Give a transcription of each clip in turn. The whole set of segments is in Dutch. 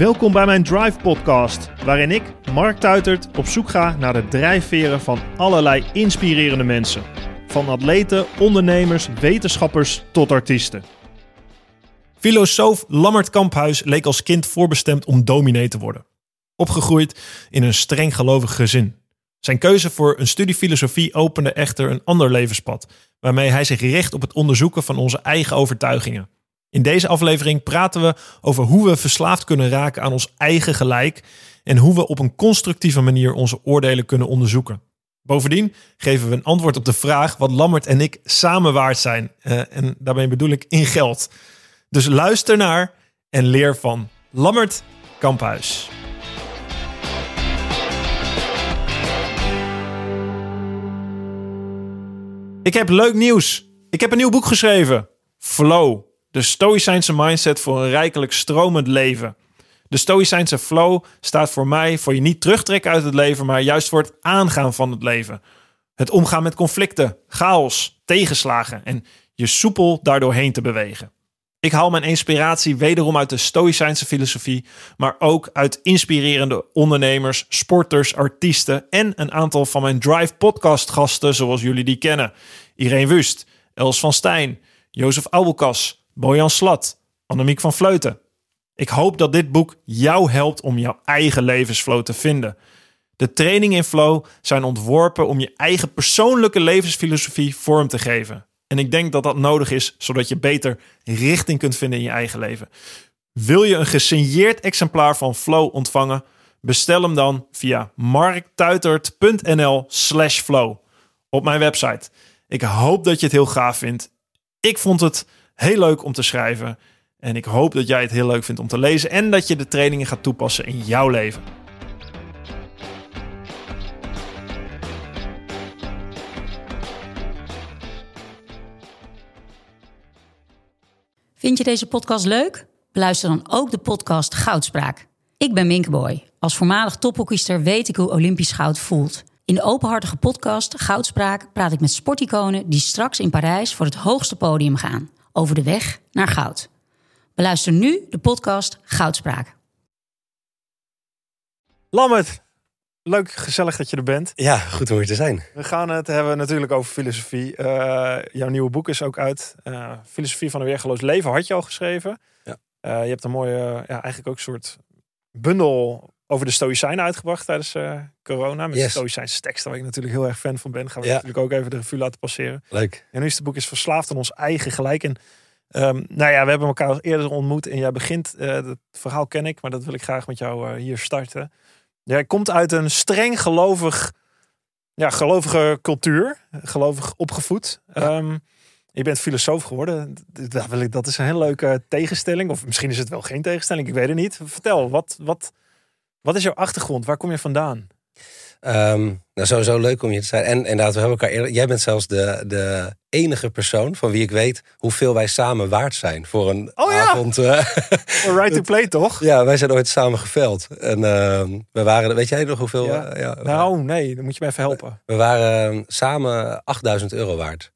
Welkom bij mijn Drive Podcast, waarin ik, Mark Tuitert, op zoek ga naar de drijfveren van allerlei inspirerende mensen. Van atleten, ondernemers, wetenschappers tot artiesten. Filosoof Lammert Kamphuis leek als kind voorbestemd om dominee te worden. Opgegroeid in een streng gelovig gezin. Zijn keuze voor een studie filosofie opende echter een ander levenspad, waarmee hij zich richt op het onderzoeken van onze eigen overtuigingen. In deze aflevering praten we over hoe we verslaafd kunnen raken aan ons eigen gelijk en hoe we op een constructieve manier onze oordelen kunnen onderzoeken. Bovendien geven we een antwoord op de vraag wat Lammert en ik samen waard zijn. Uh, en daarmee bedoel ik in geld. Dus luister naar en leer van Lammert Kamphuis. Ik heb leuk nieuws. Ik heb een nieuw boek geschreven. Flow. De Stoïcijnse mindset voor een rijkelijk stromend leven. De Stoïcijnse flow staat voor mij voor je niet terugtrekken uit het leven, maar juist voor het aangaan van het leven. Het omgaan met conflicten, chaos, tegenslagen en je soepel daardoorheen te bewegen. Ik haal mijn inspiratie wederom uit de Stoïcijnse filosofie, maar ook uit inspirerende ondernemers, sporters, artiesten en een aantal van mijn Drive podcast gasten zoals jullie die kennen. Irene Wust, Els van Stijn, Jozef Abelkas, Bojan Slat, Annemiek van Vleuten. Ik hoop dat dit boek jou helpt om jouw eigen levensflow te vinden. De trainingen in flow zijn ontworpen om je eigen persoonlijke levensfilosofie vorm te geven. En ik denk dat dat nodig is, zodat je beter richting kunt vinden in je eigen leven. Wil je een gesigneerd exemplaar van Flow ontvangen? Bestel hem dan via marktuitert.nl/slash flow op mijn website. Ik hoop dat je het heel gaaf vindt. Ik vond het heel leuk om te schrijven. En ik hoop dat jij het heel leuk vindt om te lezen en dat je de trainingen gaat toepassen in jouw leven. Vind je deze podcast leuk? Beluister dan ook de podcast Goudspraak. Ik ben Minkeboy. Als voormalig tophockeyster weet ik hoe Olympisch goud voelt. In de openhartige podcast Goudspraak praat ik met sporticonen die straks in Parijs voor het hoogste podium gaan over de weg naar goud. Beluister nu de podcast Goudspraak. Lammert, leuk, gezellig dat je er bent. Ja, goed om hier te zijn. We gaan het hebben natuurlijk over filosofie. Uh, jouw nieuwe boek is ook uit. Uh, filosofie van een weergeloos leven had je al geschreven. Ja. Uh, je hebt een mooie, ja, eigenlijk ook een soort bundel over de Stoïcijnen uitgebracht tijdens corona. Met yes. Stoïcijnse teksten, waar ik natuurlijk heel erg fan van ben. Gaan we natuurlijk ook even de revue laten passeren. Leuk. En nu is het boek is Verslaafd aan ons eigen gelijk. En um, nou ja, we hebben elkaar eerder ontmoet. En jij begint, het verhaal ken ik, maar dat wil ik graag met jou hier starten. Jij komt uit een streng gelovig, ja, gelovige cultuur. Gelovig opgevoed. Ja. Um, je bent filosoof geworden. Dat, wil ik, dat is een hele leuke tegenstelling. Of misschien is het wel geen tegenstelling. Ik weet het niet. Vertel, wat, wat, wat is jouw achtergrond? Waar kom je vandaan? Um, nou, sowieso leuk om je te zijn. En inderdaad, we hebben elkaar eerder, Jij bent zelfs de, de enige persoon van wie ik weet hoeveel wij samen waard zijn voor een oh, avond. Ja. Uh, right to play, toch? Ja, wij zijn ooit samen geveld. En uh, we waren, weet jij nog hoeveel? Ja. Uh, ja, nou, nee, dan moet je me even helpen. We waren ehm, samen 8000 euro waard.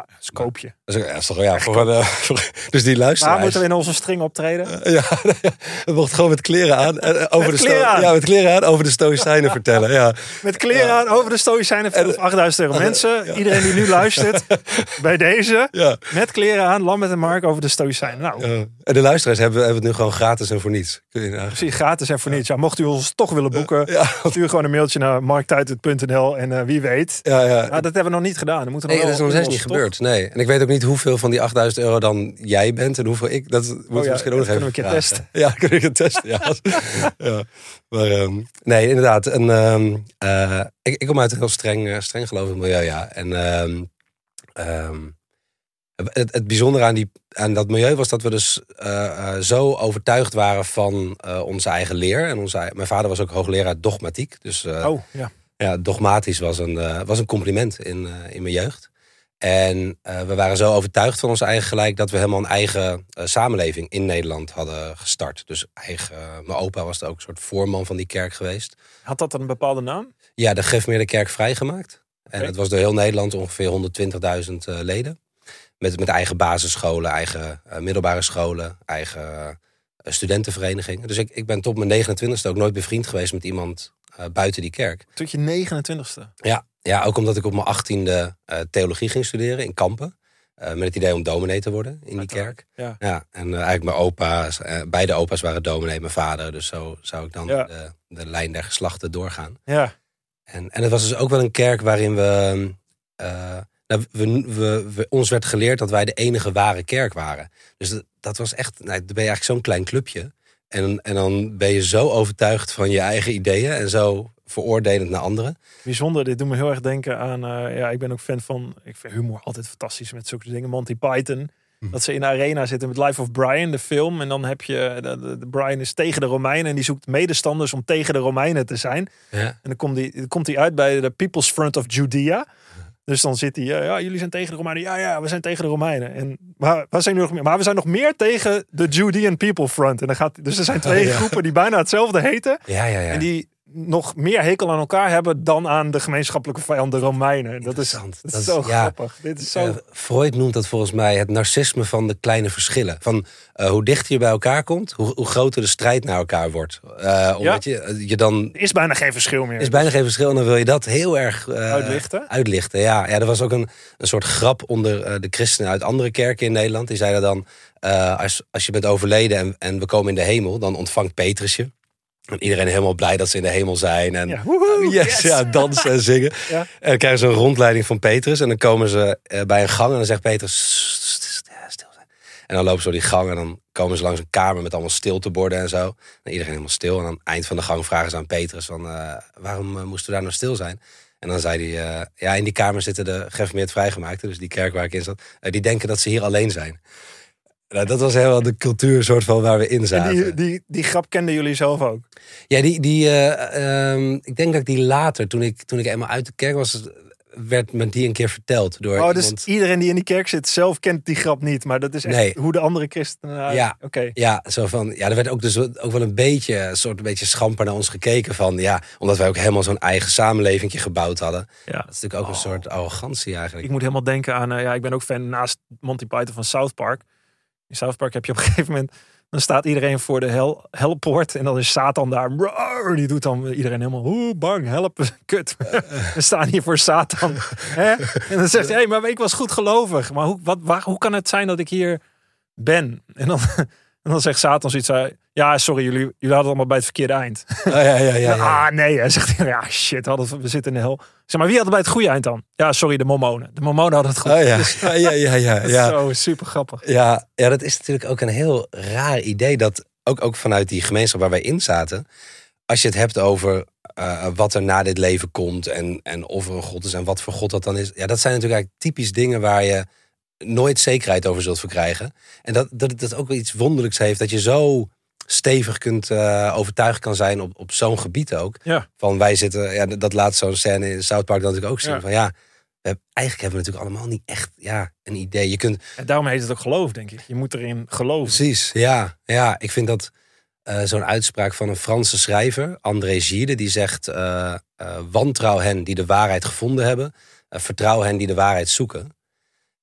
Dat is koopje. Dat is, ja, is toch, ja, voor, uh, voor, dus die luisteraars. Waar moeten we in onze string optreden? Uh, ja, we mochten gewoon met kleren aan. Uh, over met de kleren aan? Ja, met kleren aan over de stoïcijnen vertellen. Ja. Met kleren ja. aan over de stoïcijnen vertellen. 8000 euro mensen. Ja. Iedereen die nu luistert, bij deze. Ja. Met kleren aan, Lambert en Mark over de stoïcijnen. Nou. En de luisteraars hebben, hebben het nu gewoon gratis en voor niets. Kun je Precies, gratis en voor niets. Ja, mocht u ons toch willen boeken, ja. stuur gewoon een mailtje naar marktuitert.nl en wie weet. Ja, ja. Nou, dat hebben we nog niet gedaan. Dat, moeten nee, dat is nog steeds niet gebeurd. Nee. En ik weet ook niet hoeveel van die 8000 euro dan jij bent en hoeveel ik. Dat moeten oh ja, we misschien ook nog even een keer testen. Ja, kunnen we een keer testen. Ja. ja. Maar um, nee, inderdaad. En, um, uh, ik, ik kom uit een heel streng, uh, streng gelovig milieu, ja. En um, het, het bijzondere aan, die, aan dat milieu was dat we dus uh, zo overtuigd waren van onze eigen leer. En onze, mijn vader was ook hoogleraar dogmatiek. Dus oh, ja. ja, dogmatisch was een, was een compliment in, in mijn jeugd. En uh, we waren zo overtuigd van ons eigen gelijk dat we helemaal een eigen uh, samenleving in Nederland hadden gestart. Dus eigen, uh, mijn opa was ook een soort voorman van die kerk geweest. Had dat een bepaalde naam? Ja, de Gefmeerde Kerk vrijgemaakt. Okay. En het was door heel Nederland ongeveer 120.000 leden. Met, met eigen basisscholen, eigen middelbare scholen, eigen eh, studentenverenigingen. Dus ik, ik ben tot mijn 29ste ook nooit bevriend geweest met iemand eh, buiten die kerk. Tot je 29ste. Ja, ja, ook omdat ik op mijn 18e eh, theologie ging studeren in Kampen. Eh, met het idee om dominee te worden in die kerk. Ja. Ja, en eh, eigenlijk mijn opa's, beide opa's waren dominee, mijn vader. Dus zo zou ik dan Ja. de, de lijn der geslachten doorgaan. Ja. En, en het was dus ook wel een kerk waarin we, nou, we, we, we- Ons werd geleerd dat wij de enige ware kerk waren. Dus dat, dat was echt. Nou, dan ben je eigenlijk zo'n klein clubje. En, en dan ben je zo overtuigd van je eigen ideeën en zo veroordelend naar anderen. Bijzonder, dit doet me heel erg denken aan... eh, ja, ik ben ook fan van... Ik vind humor altijd fantastisch met zulke dingen. Monty Python. Hm. Dat ze in de arena zitten met Life of Brian, de film. En dan heb je... De, de- de Brian is tegen de Romeinen. En die zoekt medestanders om tegen de Romeinen te zijn. Ja. En dan komt hij, dan komt hij uit bij de People's Front of Judea. Dus dan zit hij, ja, ja, jullie zijn tegen de Romeinen. Ja, ja, we zijn tegen de Romeinen. En, maar, waar zijn jullie nog meer? maar we zijn nog meer tegen de Judean People Front. En dan gaat, dus er zijn twee Oh, ja. groepen die bijna hetzelfde heten. Ja, ja, ja. En die nog meer hekel aan elkaar hebben dan aan de gemeenschappelijke vijand, de Romeinen. Dat is, dat Dat is is- zo ja. grappig. Dit is zo... Eh, Freud noemt dat volgens mij het narcisme van de kleine verschillen. Van eh, hoe dichter je bij elkaar komt, hoe, hoe groter de strijd naar elkaar wordt. Eh, omdat je, eh, je dan is bijna geen verschil meer. Er is bijna geen verschil en dan wil je dat heel erg Uitlichten? uitlichten. Ja, ja, er was ook een, een soort grap onder de christenen uit andere kerken in Nederland. Die zeiden dan, als, als je bent overleden en, en we komen in de hemel, dan ontvangt Petrus je. En iedereen helemaal blij dat ze in de hemel zijn. En Ja, woehoe, yes, yes. ja, dansen en zingen. Ja. En dan krijgen ze een rondleiding van Petrus. En dan komen ze eh, bij een gang en dan zegt Petrus, "Sst, sst, ja, stil zijn. En dan lopen ze door die gang en dan komen ze langs een kamer met allemaal stilteborden en zo. En iedereen helemaal stil. En aan het eind van de gang vragen ze aan Petrus van, eh, waarom eh, moesten we daar nou stil zijn? En dan zei hij, ja, in die kamer zitten de gereformeerd vrijgemaakten, dus die kerk waar ik in zat, die denken dat ze hier alleen zijn. Nou, dat was helemaal de cultuur soort van waar we in En zaten. die, die, die grap kenden jullie zelf ook. Ja, die, die, eh, ehm, ik denk dat ik die later, toen ik, toen ik eenmaal uit de kerk was, werd me die een keer verteld door Oh, dus iemand. iedereen die in die kerk zit zelf kent die grap niet. Maar dat is echt Nee. hoe de andere christenen... Ja. Oké. Ja, zo van, ja, er werd ook dus ook wel een beetje, een soort een beetje schamper naar ons gekeken van, ja, omdat wij ook helemaal zo'n eigen samenleving gebouwd hadden. Ja. Dat is natuurlijk ook een soort arrogantie eigenlijk. Ik moet helemaal denken aan... eh, ja, ik ben ook fan naast Monty Python van South Park. In South Park heb je op een gegeven moment... Dan staat iedereen voor de hel, helpoort. En dan is Satan daar. Die doet dan iedereen helemaal... Oeh, bang, help, kut. We staan hier voor Satan. Hè? En dan zegt hij... Hey, maar ik was goed gelovig. Maar hoe, wat, waar, hoe kan het zijn dat ik hier ben? En dan, en dan zegt Satan zoiets... eh, Ja, sorry, jullie, jullie hadden het allemaal bij het verkeerde eind. Oh, ja, ja, ja, ja. Ah, nee. Hij zegt, ja, shit, hadden we, zitten in de hel. Zeg maar, wie had het bij het goede eind dan? Ja, sorry, de Mormonen. De Mormonen hadden het goed. Oh ja, Dus ja, ja, ja. zo super grappig. Ja, ja, dat is natuurlijk ook een heel raar idee. Dat ook, ook vanuit die gemeenschap waar wij in zaten. Als je het hebt over eh, wat er na dit leven komt. En, en of er een God is en wat voor God dat dan is. Ja, dat zijn natuurlijk eigenlijk typisch dingen waar je nooit zekerheid over zult verkrijgen. En dat, dat dat ook wel iets wonderlijks heeft. Dat je zo stevig kunt eh overtuigd kan zijn op, op zo'n gebied ook. Ja. Van wij zitten, ja, dat laat zo'n scène in South Park dan natuurlijk ook zien. Ja. Van ja, we hebben, eigenlijk hebben we natuurlijk allemaal niet echt ja, een idee. Je kunt En daarom heet het ook geloof, denk ik. Je moet erin geloven. Precies, ja. ja ik vind dat eh, zo'n uitspraak van een Franse schrijver, André Gide, die zegt: eh, wantrouw hen die de waarheid gevonden hebben, vertrouw hen die de waarheid zoeken.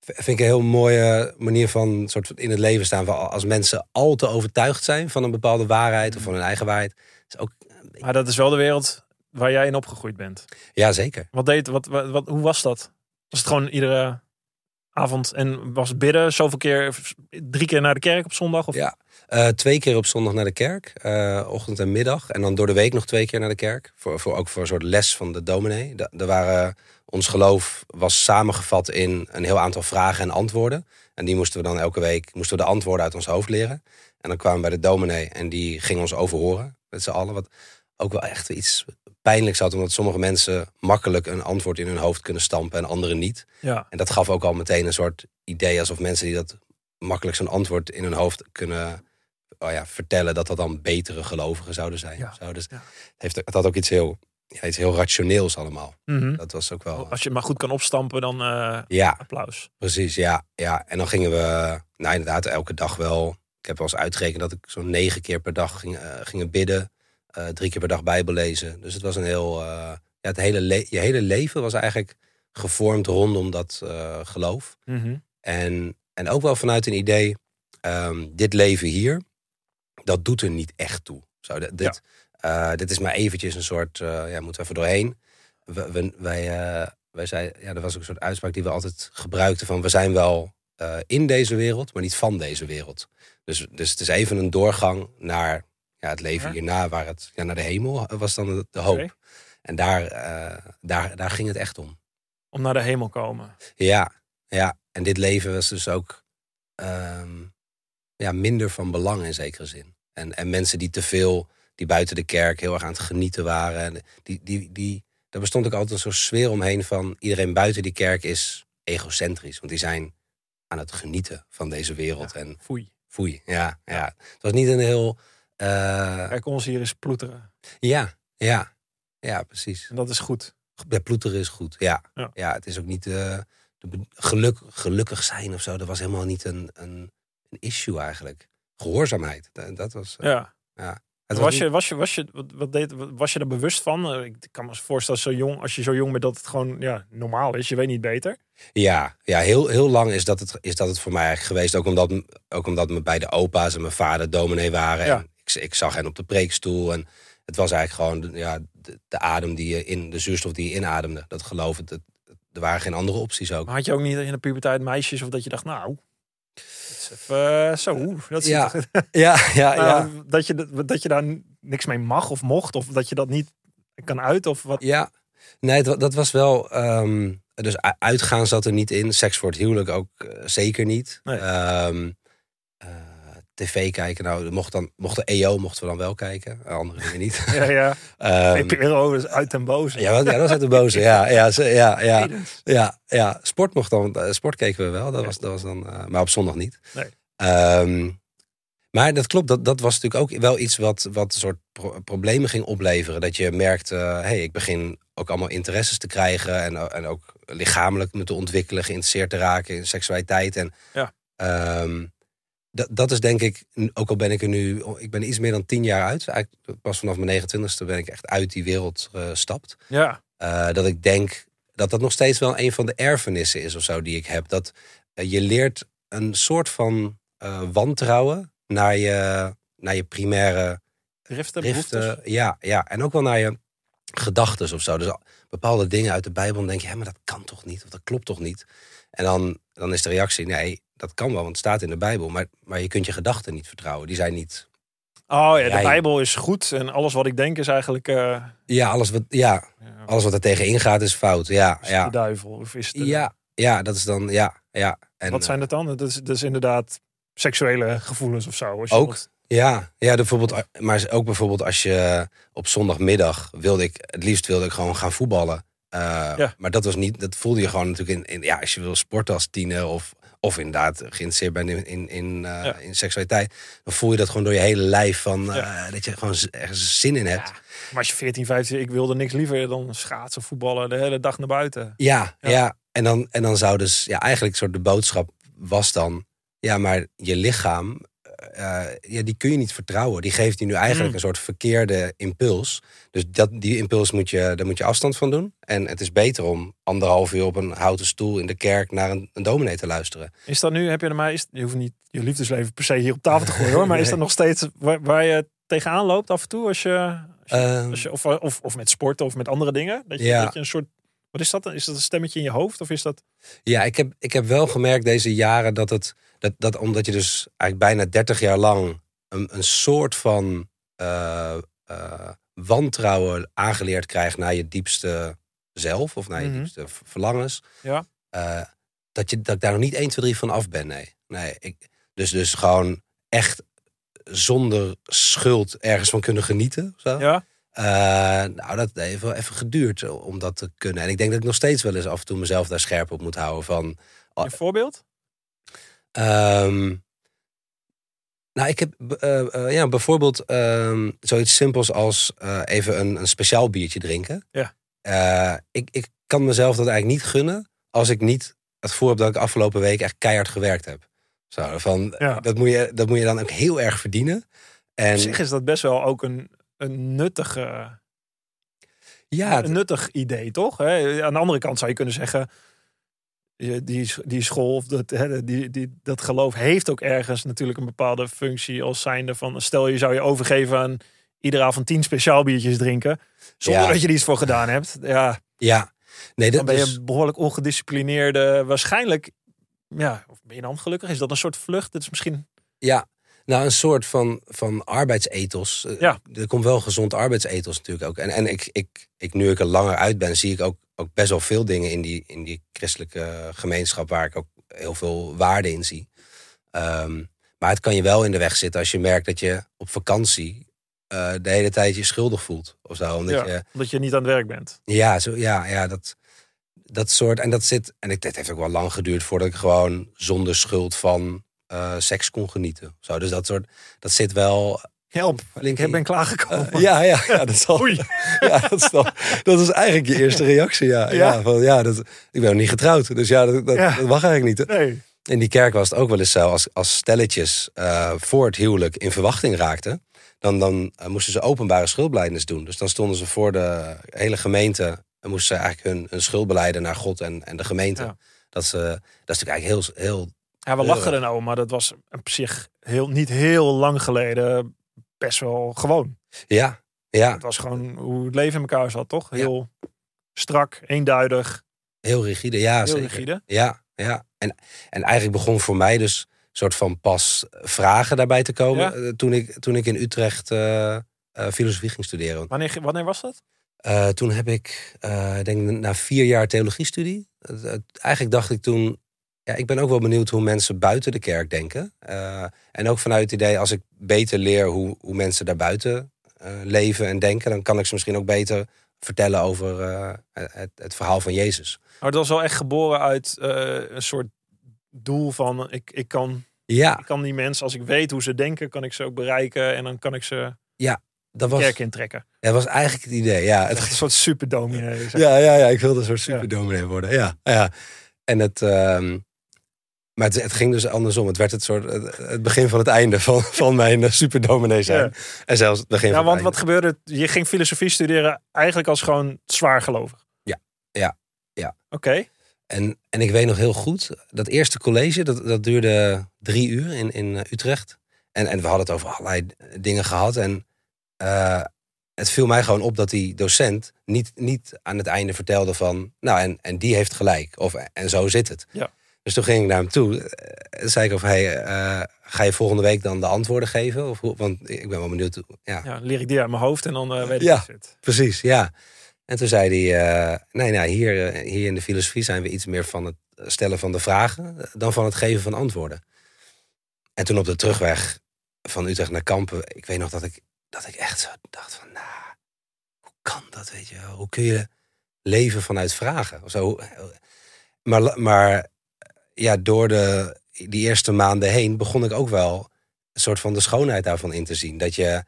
Vind ik een heel mooie manier van soort van in het leven staan. Van als mensen al te overtuigd zijn van een bepaalde waarheid of van hun eigen waarheid. Is ook, Maar dat is wel de wereld waar jij in opgegroeid bent. ja, zeker. Wat deed, wat, wat, wat- hoe was dat? Was het gewoon iedere avond en was bidden zoveel keer, drie keer naar de kerk op zondag? Of? Ja. Eh, twee keer op zondag naar de kerk, eh, ochtend en middag. En dan door de week nog twee keer naar de kerk. Voor, voor, ook voor een soort les van de dominee. Er waren, ons geloof was samengevat in een heel aantal vragen en antwoorden. En die moesten we dan elke week moesten we de antwoorden uit ons hoofd leren. En dan kwamen we bij de dominee en die ging ons overhoren met z'n allen. Wat ook wel echt iets pijnlijks had, omdat sommige mensen makkelijk een antwoord in hun hoofd kunnen stampen en anderen niet. Ja. En dat gaf ook al meteen een soort idee alsof mensen die dat makkelijk zo'n antwoord in hun hoofd kunnen oh ja, vertellen, dat dat dan betere gelovigen zouden zijn. Ja. of Zo. Dus Ja. het, heeft, het had ook iets heel, ja, iets heel rationeels allemaal. Mhm. Dat was ook wel. Als je het maar goed kan opstampen, dan eh, Ja, applaus. precies. Ja, ja. En dan gingen we, nou inderdaad, elke dag wel. Ik heb wel eens uitgerekend dat ik zo'n negen keer per dag ging, eh, gingen bidden. eh, drie keer per dag Bijbel lezen. Dus het was een heel. ja, het hele le- je hele leven was eigenlijk gevormd rondom dat geloof. Mhm. En, en ook wel vanuit een idee, ehm, dit leven hier, dat doet er niet echt toe. Zo, dit, eh, dit is maar eventjes een soort, eh, ja, moeten we even doorheen. We, we- wij, eh, wij zei, ja, er was ook een soort uitspraak die we altijd gebruikten van, we zijn wel in deze wereld, maar niet van deze wereld. Dus, dus het is even een doorgang naar ja, het leven Ja. hierna, waar het, ja, naar de hemel was dan de, de hoop. En daar, daar, daar ging het echt om. Om naar de hemel komen. Ja, ja. En dit leven was dus ook ehm, ja, minder van belang in zekere zin. En, en mensen die te veel, die buiten de kerk heel erg aan het genieten waren. En die, die, die, daar bestond ook altijd soort sfeer omheen van iedereen buiten die kerk is egocentrisch. Want die zijn aan het genieten van deze wereld. En Foei. foei, ja, ja. Het was niet een heel... eh, Kijk, ons hier is ploeteren. ja, ja, ja, precies. En dat is goed. Ja, ploeteren is goed, ja. Ja. Ja, het is ook niet eh, geluk, gelukkig zijn of zo. Dat was helemaal niet een, een, een issue eigenlijk. Gehoorzaamheid, dat, was... eh, Ja. het Was niet- je, was je, was je, wat, wat deed, was je er bewust van? Eh, Ik kan me voorstellen, zo jong, als je zo jong bent, dat het gewoon ja, normaal is. Je weet niet beter. Ja, ja heel, heel lang is dat, het, is dat het voor mij eigenlijk geweest. Ook omdat, ook omdat mijn beide opa's en mijn vader dominee waren. Ja. En ik, ik zag hen op de preekstoel. En het was eigenlijk gewoon de- ja, de, de adem die je in, de zuurstof die je inademde. Dat geloof ik. Dat, er waren geen andere opties ook. Maar had je ook niet in de puberteit meisjes of dat je dacht, nou, is even eh, zo. Dat is Ja, Ja, ja, Nou, dat, je, dat- je daar niks mee mag of mocht. Of dat je dat niet kan uit. Of wat. Ja, nee, dat was wel. ehm, dus uitgaan zat er niet in. Seks voor het huwelijk ook eh, zeker niet. Nee. Ehm, eh, TV kijken, nou, mocht dan, mocht de EO mochten we dan wel kijken, eh, andere dingen niet. Ja, ja. VPRO is uit en boos. ja, dat was uit de boze. Ja, ja, ja, ja, ja, ja. Sport mocht dan, eh, sport keken we wel, dat was, dat was dan, eh, maar op zondag niet. Nee. Ehm, maar dat klopt, dat, dat was natuurlijk ook wel iets wat, wat een soort pro- problemen ging opleveren. Dat je merkte, hé, hey, ik begin ook allemaal interesses te krijgen en, en ook lichamelijk me te ontwikkelen, geïnteresseerd te raken in seksualiteit. En Ja. ehm, dat, dat is denk ik, ook al ben ik er nu, ik ben iets meer dan tien jaar uit. Eigenlijk pas vanaf mijn 29ste ben ik echt uit die wereld gestapt. Ja, Eh, dat ik denk dat dat nog steeds wel een van de erfenissen is of zo die ik heb. Dat eh, je leert een soort van eh, wantrouwen naar je, naar je primaire driften. Ja, ja, en ook wel naar je gedachten of zo. Dus bepaalde dingen uit de Bijbel dan denk je, hé, maar dat kan toch niet? Of dat klopt toch niet? En dan, dan is de reactie, nee, dat kan wel, want het staat in de Bijbel. Maar, maar je kunt je gedachten niet vertrouwen. Die zijn niet... Oh ja, de. Bijbel is goed. En alles wat ik denk is eigenlijk eh, Ja, alles wat, ja, ja, alles wat er tegen ingaat is fout. Ja, is ja. de duivel. Of is de- Ja, ja, dat is dan, ja, ja. En, Wat zijn dat dan? Dat is, dat is inderdaad seksuele gevoelens of zo. Als je Ook. Ja, ja bijvoorbeeld, maar ook bijvoorbeeld als je op zondagmiddag wilde ik, het liefst wilde ik gewoon gaan voetballen. Eh, Ja. Maar dat was niet, dat voelde je gewoon natuurlijk in, in ja, als je wil sporten als tiener of, of inderdaad geïnteresseerd bent in, in, in, eh, Ja. in seksualiteit, dan voel je dat gewoon door je hele lijf van eh, Ja. dat je gewoon ergens zin in hebt. Maar als je 14, 15, ik wilde niks liever dan schaatsen, voetballen, de hele dag naar buiten. Ja, Ja. ja. En, dan, en dan zou dus, ja, eigenlijk soort de boodschap was dan, ja, maar je lichaam, eh, ja, die kun je niet vertrouwen. Die geeft je nu eigenlijk Mm. een soort verkeerde impuls. Dus dat, die impuls moet je, daar moet je afstand van doen. En het is beter om anderhalf uur op een houten stoel in de kerk naar een, een dominee te luisteren. Is dat nu, heb je er maar, is, je hoeft niet je liefdesleven per se hier op tafel te gooien hoor, maar is dat nog steeds waar, waar je tegenaan loopt af en toe als je, als je, Ehm, als je of, of, of met sporten of met andere dingen? Dat je, Ja. dat je een soort, wat is dat? Is dat een stemmetje in je hoofd of is dat? Ja, ik heb, ik heb wel gemerkt deze jaren dat het, dat, dat omdat je dus eigenlijk bijna 30 jaar lang een, een soort van eh, eh, wantrouwen aangeleerd krijgt naar je diepste zelf of naar je Mhm. diepste verlangens. Ja. eh, dat, je, dat ik daar nog niet 1, 2, 3 van af ben. Nee. nee ik, dus, dus gewoon echt zonder schuld ergens van kunnen genieten. Zo. Ja? Eh, nou, dat heeft wel even geduurd om dat te kunnen. En ik denk dat ik nog steeds wel eens af en toe mezelf daar scherp op moet houden. Van, Een voorbeeld? ehm, nou, ik heb eh, eh, ja, bijvoorbeeld ehm, zoiets simpels als eh, even een, een speciaal biertje drinken. Ja. Eh, ik, ik kan mezelf dat eigenlijk niet gunnen als ik niet het gevoel heb dat ik afgelopen week echt keihard gewerkt heb. Zo, van, Ja. dat, moet je, dat moet je dan ook heel erg verdienen. En Op zich is dat best wel ook een, een nuttige ja, het- een nuttig idee, toch? Hè? Aan de andere kant zou je kunnen zeggen... die, die school of dat, hè, die, die, dat geloof heeft ook ergens natuurlijk een bepaalde functie als zijnde van stel je zou je overgeven aan iedere avond tien speciaal biertjes drinken zonder Ja. dat je er iets voor gedaan hebt. Ja, Ja, nee, dan dat ben je is- een behoorlijk ongedisciplineerde, waarschijnlijk, ja, of ben je dan gelukkig? Is dat een soort vlucht? Dat is misschien, Ja, nou een soort van, van arbeidsethos. Eh, Ja. Er komt wel gezond arbeidsethos natuurlijk ook. En, en ik, ik, ik, nu ik er langer uit ben, zie ik ook, ook best wel veel dingen in die, in die christelijke gemeenschap waar ik ook heel veel waarde in zie. Ehm, maar het kan je wel in de weg zitten als je merkt dat je op vakantie eh, de hele tijd je schuldig voelt. Of zo. Omdat ja, je, omdat je niet aan het werk bent. ja, zo, ja, ja dat, dat soort. En dat zit. En het, het heeft ook wel lang geduurd voordat ik gewoon zonder schuld van eh, seks kon genieten. Zo, dus dat soort. Dat zit wel. Help, flink ik ben klaargekomen. Ja, ja, ja, dat is al. Oei. Ja, dat is, al, dat is eigenlijk je eerste reactie. Ja, ja? Ja? van, ja dat, ik ben nog niet getrouwd. Dus ja, dat, dat, Ja. dat mag eigenlijk niet. Nee. In die kerk was het ook wel eens zo, als, als stelletjes eh, voor het huwelijk in verwachting raakten, dan, dan eh, moesten ze openbare schuldbelijdenis doen. Dus dan stonden ze voor de hele gemeente en moesten ze eigenlijk hun, hun schuld beleiden naar God en, en de gemeente. Ja. Dat, ze, dat is natuurlijk eigenlijk heel, heel Ja, we lachen er nou, maar dat was op zich heel, niet heel lang geleden best wel gewoon. ja, ja, Het was gewoon hoe het leven in elkaar zat, toch? Heel strak, eenduidig, heel rigide. Ja, heel zeker. rigide. Ja, ja. En, en eigenlijk begon voor mij dus een soort van pas vragen daarbij te komen Ja? eh, toen, ik, toen ik in Utrecht eh, eh, filosofie ging studeren. Wanneer, wanneer was dat? Eh, toen heb ik, eh, ik denk na vier jaar theologiestudie, eigenlijk dacht ik toen, ja, ik ben ook wel benieuwd hoe mensen buiten de kerk denken. Eh, en ook vanuit het idee, als ik beter leer hoe, hoe mensen daarbuiten eh leven en denken, dan kan ik ze misschien ook beter vertellen over eh, het, het verhaal van Jezus. Maar het was wel echt geboren uit een soort doel van ik, ik, kan, Ja, ik kan die mensen, als ik weet hoe ze denken, kan ik ze ook bereiken en dan kan ik ze dat de was, kerk intrekken. dat was eigenlijk het idee. Ja, het, een soort superdominee. Ja, ja, ja, ik wilde een soort superdominee worden. Ja, ja. En het, ehm, maar het, het ging dus andersom. Het werd het, soort, het, begin van het einde van, van mijn eh, superdominee zijn. Ja. En zelfs het begin Ja, van want het wat gebeurde? Je ging filosofie studeren eigenlijk als gewoon zwaar gelovig. Ja, ja, ja. Oké. En, en ik weet nog heel goed, dat eerste college, dat, dat duurde drie uur in, in eh, Utrecht. En, en we hadden het over allerlei dingen gehad. En eh, het viel mij gewoon op dat die docent niet, niet aan het einde vertelde van... Nou, en, en die heeft gelijk. Of, en zo zit het. Ja. Dus toen ging ik naar hem toe. eh, zei ik of hij, eh, ga je volgende week dan de antwoorden geven? Of, hoe- want ik ben wel benieuwd. Ja, Ja, leer ik die uit mijn hoofd en dan eh, weet ik Ja. hoe het zit. Precies, ja. En toen zei hij, eh, nee, nou, hier, hier in de filosofie zijn we iets meer van het stellen van de vragen dan van het geven van antwoorden. En toen op de terugweg van Utrecht naar Kampen, ik weet nog dat ik, dat ik echt zo dacht van, nou, hoe kan dat, weet je wel? Hoe kun je leven vanuit vragen? Of zo. Maar, maar ja, door de, die eerste maanden heen begon ik ook wel een soort van de schoonheid daarvan in te zien. Dat je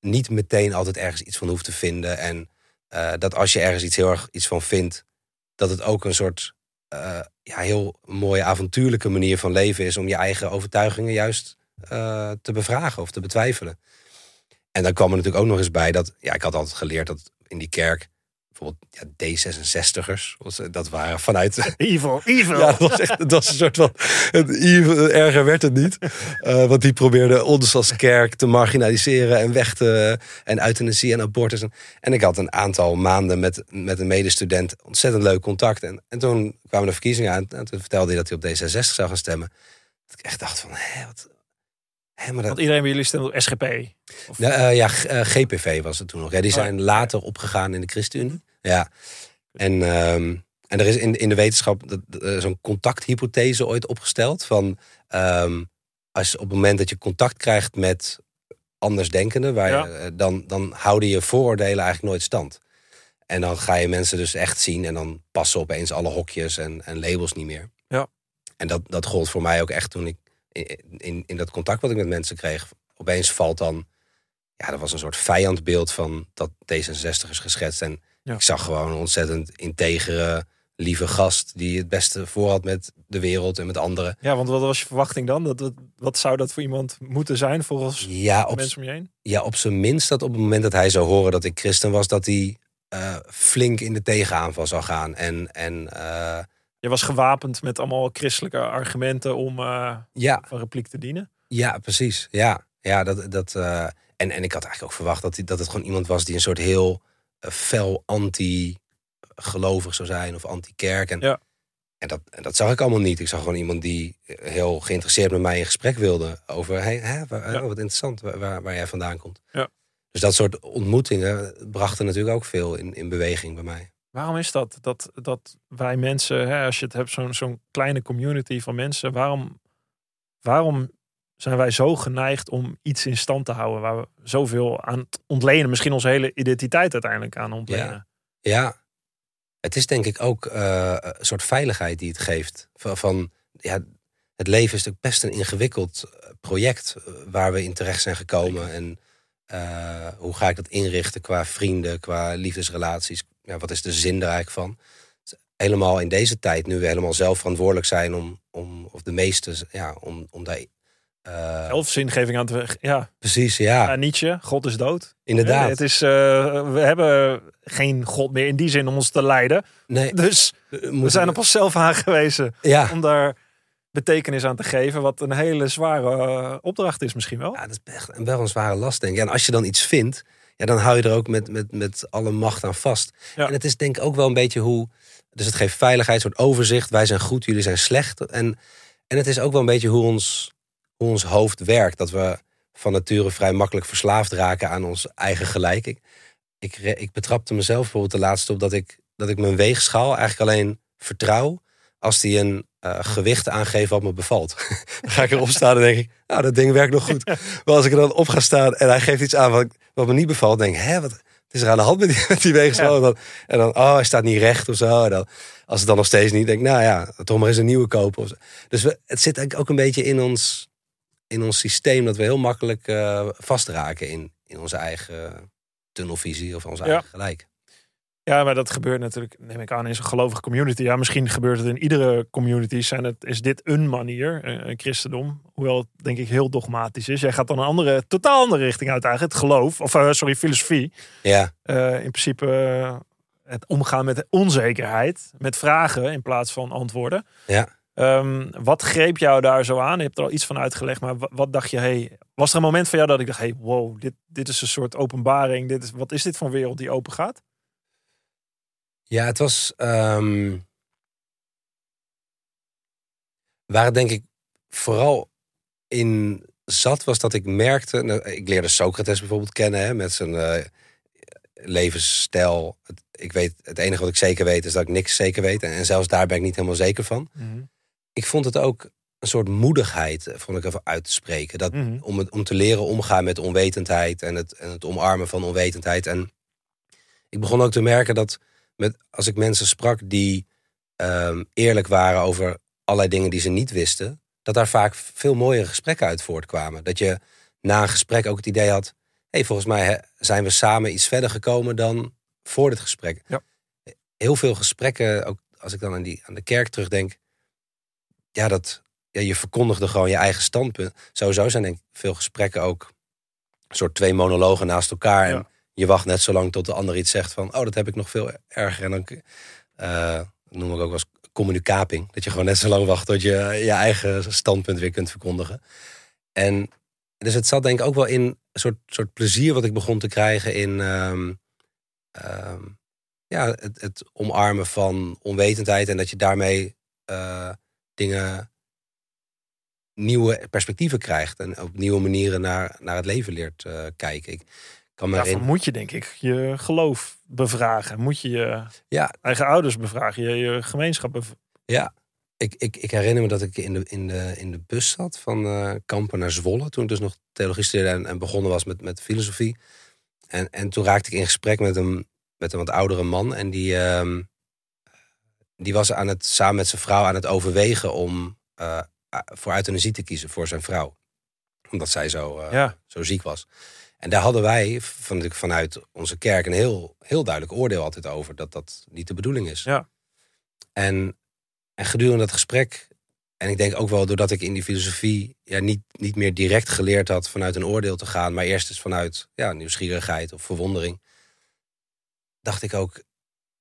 niet meteen altijd ergens iets van hoeft te vinden. En eh, dat als je ergens iets heel erg iets van vindt, dat het ook een soort eh, ja, heel mooie avontuurlijke manier van leven is om je eigen overtuigingen juist eh, te bevragen of te betwijfelen. En dan kwam er natuurlijk ook nog eens bij dat, ja, ik had altijd geleerd dat in die kerk bijvoorbeeld ja, D66'ers, was, eh, dat waren vanuit Evil, evil. ja, dat was echt het was een soort van. Evil- erger werd het niet. Eh, want die probeerde ons als kerk te marginaliseren en weg te. en euthanasie en abortus. En, en ik had een aantal maanden met, met een medestudent ontzettend leuk contact. En, en toen kwamen de verkiezingen aan. En toen vertelde hij dat hij op D66 zou gaan stemmen. Dat ik echt dacht van, hé, wat. Maar dat, Want iedereen bij jullie stemde op SGP. Of, eh, ja, eh, GPV was het toen nog. Ja, die Oh, zijn later opgegaan in de ChristenUnie. Ja. En, ehm, en er is in, in de wetenschap eh, zo'n contacthypothese ooit opgesteld. Van ehm, als op het moment dat je contact krijgt met andersdenkenden, waar Ja. je, eh, dan, dan houden je vooroordelen eigenlijk nooit stand. En dan ga je mensen dus echt zien en dan passen opeens alle hokjes en, en labels niet meer. Ja. En dat, dat gold voor mij ook echt toen ik in, in, dat contact wat ik met mensen kreeg. Opeens valt dan ja, er was een soort vijandbeeld van dat D66 is geschetst. En Ja. ik zag gewoon een ontzettend integere, lieve gast die het beste voor had met de wereld en met anderen. ja, want wat was je verwachting dan? Dat, wat, wat zou dat voor iemand moeten zijn volgens Ja, op, mensen om je heen? ja, op zijn minst dat op het moment dat hij zou horen dat ik christen was, dat hij eh, flink in de tegenaanval zou gaan. En, en eh, Je was gewapend met allemaal christelijke argumenten om uh, Ja, van repliek te dienen. ja, precies. Ja, ja dat, dat, eh, en, en ik had eigenlijk ook verwacht dat, die- dat het gewoon iemand was die een soort heel eh, fel anti-gelovig zou zijn of anti-kerk. En, Ja. en, dat, en dat zag ik allemaal niet. Ik zag gewoon iemand die heel geïnteresseerd met mij in gesprek wilde over, hey, hè, waar- Ja. oh, wat interessant, waar, waar, waar jij vandaan komt. Ja. Dus dat soort ontmoetingen brachten natuurlijk ook veel in, in beweging bij mij. Waarom is dat? Dat, dat wij mensen, hè, als je het hebt, zo'n zo'n kleine community van mensen, waarom, waarom zijn wij zo geneigd om iets in stand te houden waar we zoveel aan het ontlenen, misschien onze hele identiteit uiteindelijk aan ontlenen? Ja, het is denk ik ook eh, een soort veiligheid die het geeft. Van, van ja, het leven is natuurlijk best een ingewikkeld eh, project eh, waar we in terecht zijn gekomen. En hoe ga ik dat inrichten qua vrienden, qua liefdesrelaties? Ja, wat is de zin er eigenlijk van? Helemaal in deze tijd, nu we helemaal zelf verantwoordelijk zijn om, om of de meeste, ja, om, om daar. eh, Zelf zingeving aan te... Ja, precies, ja, ja, Nietzsche, God is dood. inderdaad. Ja, het is, eh, we hebben geen God meer in die zin om ons te leiden. nee, Dus we zijn op onszelf aangewezen Ja, om daar betekenis aan te geven. Wat een hele zware eh, opdracht is misschien wel. Ja, dat is echt een, wel een zware last, denk ik. En als je dan iets vindt, ja, dan hou je er ook met, met, met alle macht aan vast. Ja. En het is denk ik ook wel een beetje hoe... Dus het geeft veiligheid, een soort overzicht. Wij zijn goed, jullie zijn slecht. En, en het is ook wel een beetje hoe ons, hoe ons hoofd werkt. Dat we van nature vrij makkelijk verslaafd raken aan ons eigen gelijk. Ik, ik, ik betrapte mezelf bijvoorbeeld de laatste op dat ik, dat ik mijn weegschaal eigenlijk alleen vertrouw... als die een eh, gewicht aangeeft wat me bevalt. dan ga ik erop staan en denk ik, nou, dat ding werkt nog goed. Maar als ik er dan op ga staan en hij geeft iets aan wat, wat me niet bevalt, denk ik, hè, wat, is er aan de hand met die, met die weegschaal. Ja. En, dan, en dan, oh, hij staat niet recht of zo. En dan, als het dan nog steeds niet, denk ik, nou ja, toch maar eens een nieuwe kopen. Of zo. Dus we, het zit eigenlijk ook een beetje in ons, in ons systeem dat we heel makkelijk eh, vastraken in, in onze eigen tunnelvisie of onze Ja. eigen gelijk. Ja, maar dat gebeurt natuurlijk, neem ik aan, in zo'n gelovige community. Ja, misschien gebeurt het in iedere community. Zijn het, is dit een manier, eh, een christendom? Hoewel het denk ik heel dogmatisch is. Jij gaat dan een andere, totaal andere richting uit eigenlijk. Het geloof, of eh, sorry, filosofie. Ja, Eh, in principe het omgaan met onzekerheid. Met vragen in plaats van antwoorden. ja. Ehm, wat greep jou daar zo aan? Je hebt er al iets van uitgelegd, maar wa- wat dacht je? Hey, was er een moment van jou dat ik dacht: hey, wow, dit, dit is een soort openbaring. Dit is, wat is dit voor een wereld die open gaat? Ja, het was. ehm waar het denk ik vooral in zat, was dat ik merkte. nou, ik leerde Socrates bijvoorbeeld kennen hè, met zijn eh, levensstijl. Het, ik weet, het enige wat ik zeker weet is dat ik niks zeker weet. En, en zelfs daar ben ik niet helemaal zeker van. Ik vond het ook een soort moedigheid, eh, vond ik even uit te spreken. Dat, Mhm. om, het, om te leren omgaan met onwetendheid en het, en het omarmen van onwetendheid. En ik begon ook te merken dat met, als ik mensen sprak die ehm, eerlijk waren over allerlei dingen die ze niet wisten, dat daar vaak veel mooiere gesprekken uit voortkwamen. Dat je na een gesprek ook het idee had: hé, hey, volgens mij zijn we samen iets verder gekomen dan voor dit gesprek. Ja. Heel veel gesprekken, ook als ik dan aan, die, aan de kerk terugdenk, ja, dat, ja, je verkondigde gewoon je eigen standpunt. Sowieso zijn denk ik veel gesprekken ook een soort twee monologen naast elkaar. En Ja. Je wacht net zo lang tot de ander iets zegt van... oh, dat heb ik nog veel erger. En dan eh, noem ik ook eens communicaping. Dat je gewoon net zo lang wacht tot je je eigen standpunt weer kunt verkondigen. En dus het zat denk ik ook wel in een soort, soort plezier wat ik begon te krijgen in... ehm, ehm, ja, het, het omarmen van onwetendheid. En dat je daarmee eh, dingen nieuwe perspectieven krijgt. En op nieuwe manieren naar, naar het leven leert eh, kijken. Kan Daarvoor moet je denk ik je geloof bevragen. Moet je je Ja, eigen ouders bevragen. Je, je gemeenschap bev- Ja, ik, ik, ik herinner me dat ik in de, in de, in de bus zat van eh, Kampen naar Zwolle. Toen ik dus nog theologie studeerde en, en begonnen was met, met filosofie. En, en toen raakte ik in gesprek met een, met een wat oudere man. En die, ehm, die was aan het, samen met zijn vrouw aan het overwegen om eh, voor euthanasie te kiezen voor zijn vrouw. Omdat zij zo, eh, Ja, zo ziek was. En daar hadden wij van, vanuit onze kerk een heel, heel duidelijk oordeel altijd over. Dat dat niet de bedoeling is. Ja. En, en gedurende dat gesprek, en ik denk ook wel doordat ik in die filosofie ja, niet, niet meer direct geleerd had vanuit een oordeel te gaan, maar eerst eens vanuit ja, nieuwsgierigheid of verwondering, dacht ik ook,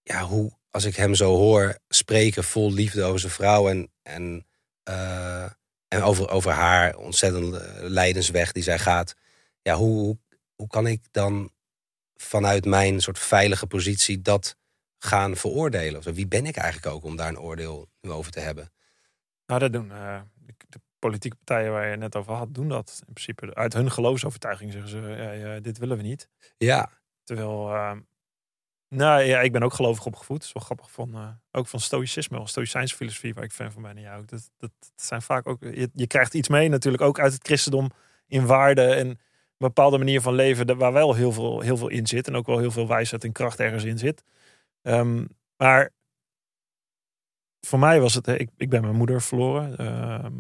ja, hoe als ik hem zo hoor spreken vol liefde over zijn vrouw en, en, eh, en over, over haar ontzettende lijdensweg die zij gaat. Ja, hoe, hoe, kan ik dan vanuit mijn soort veilige positie dat gaan veroordelen? Of wie ben ik eigenlijk ook om daar een oordeel nu over te hebben? Nou, dat doen eh, de, politieke partijen waar je net over had, doen dat in principe. Uit hun geloofsovertuiging zeggen ze, dit willen we niet. Ja, Terwijl, eh, nou ja, ik ben ook gelovig opgevoed. Dat is wel grappig van, eh, ook van stoïcisme, of stoïcijnse filosofie, waar ik fan van ben. Ja, ook dat, dat, dat zijn vaak ook, je, je krijgt iets mee natuurlijk ook uit het christendom in waarde en bepaalde manier van leven waar wel heel veel, heel veel in zit. En ook wel heel veel wijsheid en kracht ergens in zit. Ehm, maar voor mij was het, ik, ik ben mijn moeder verloren. Ehm,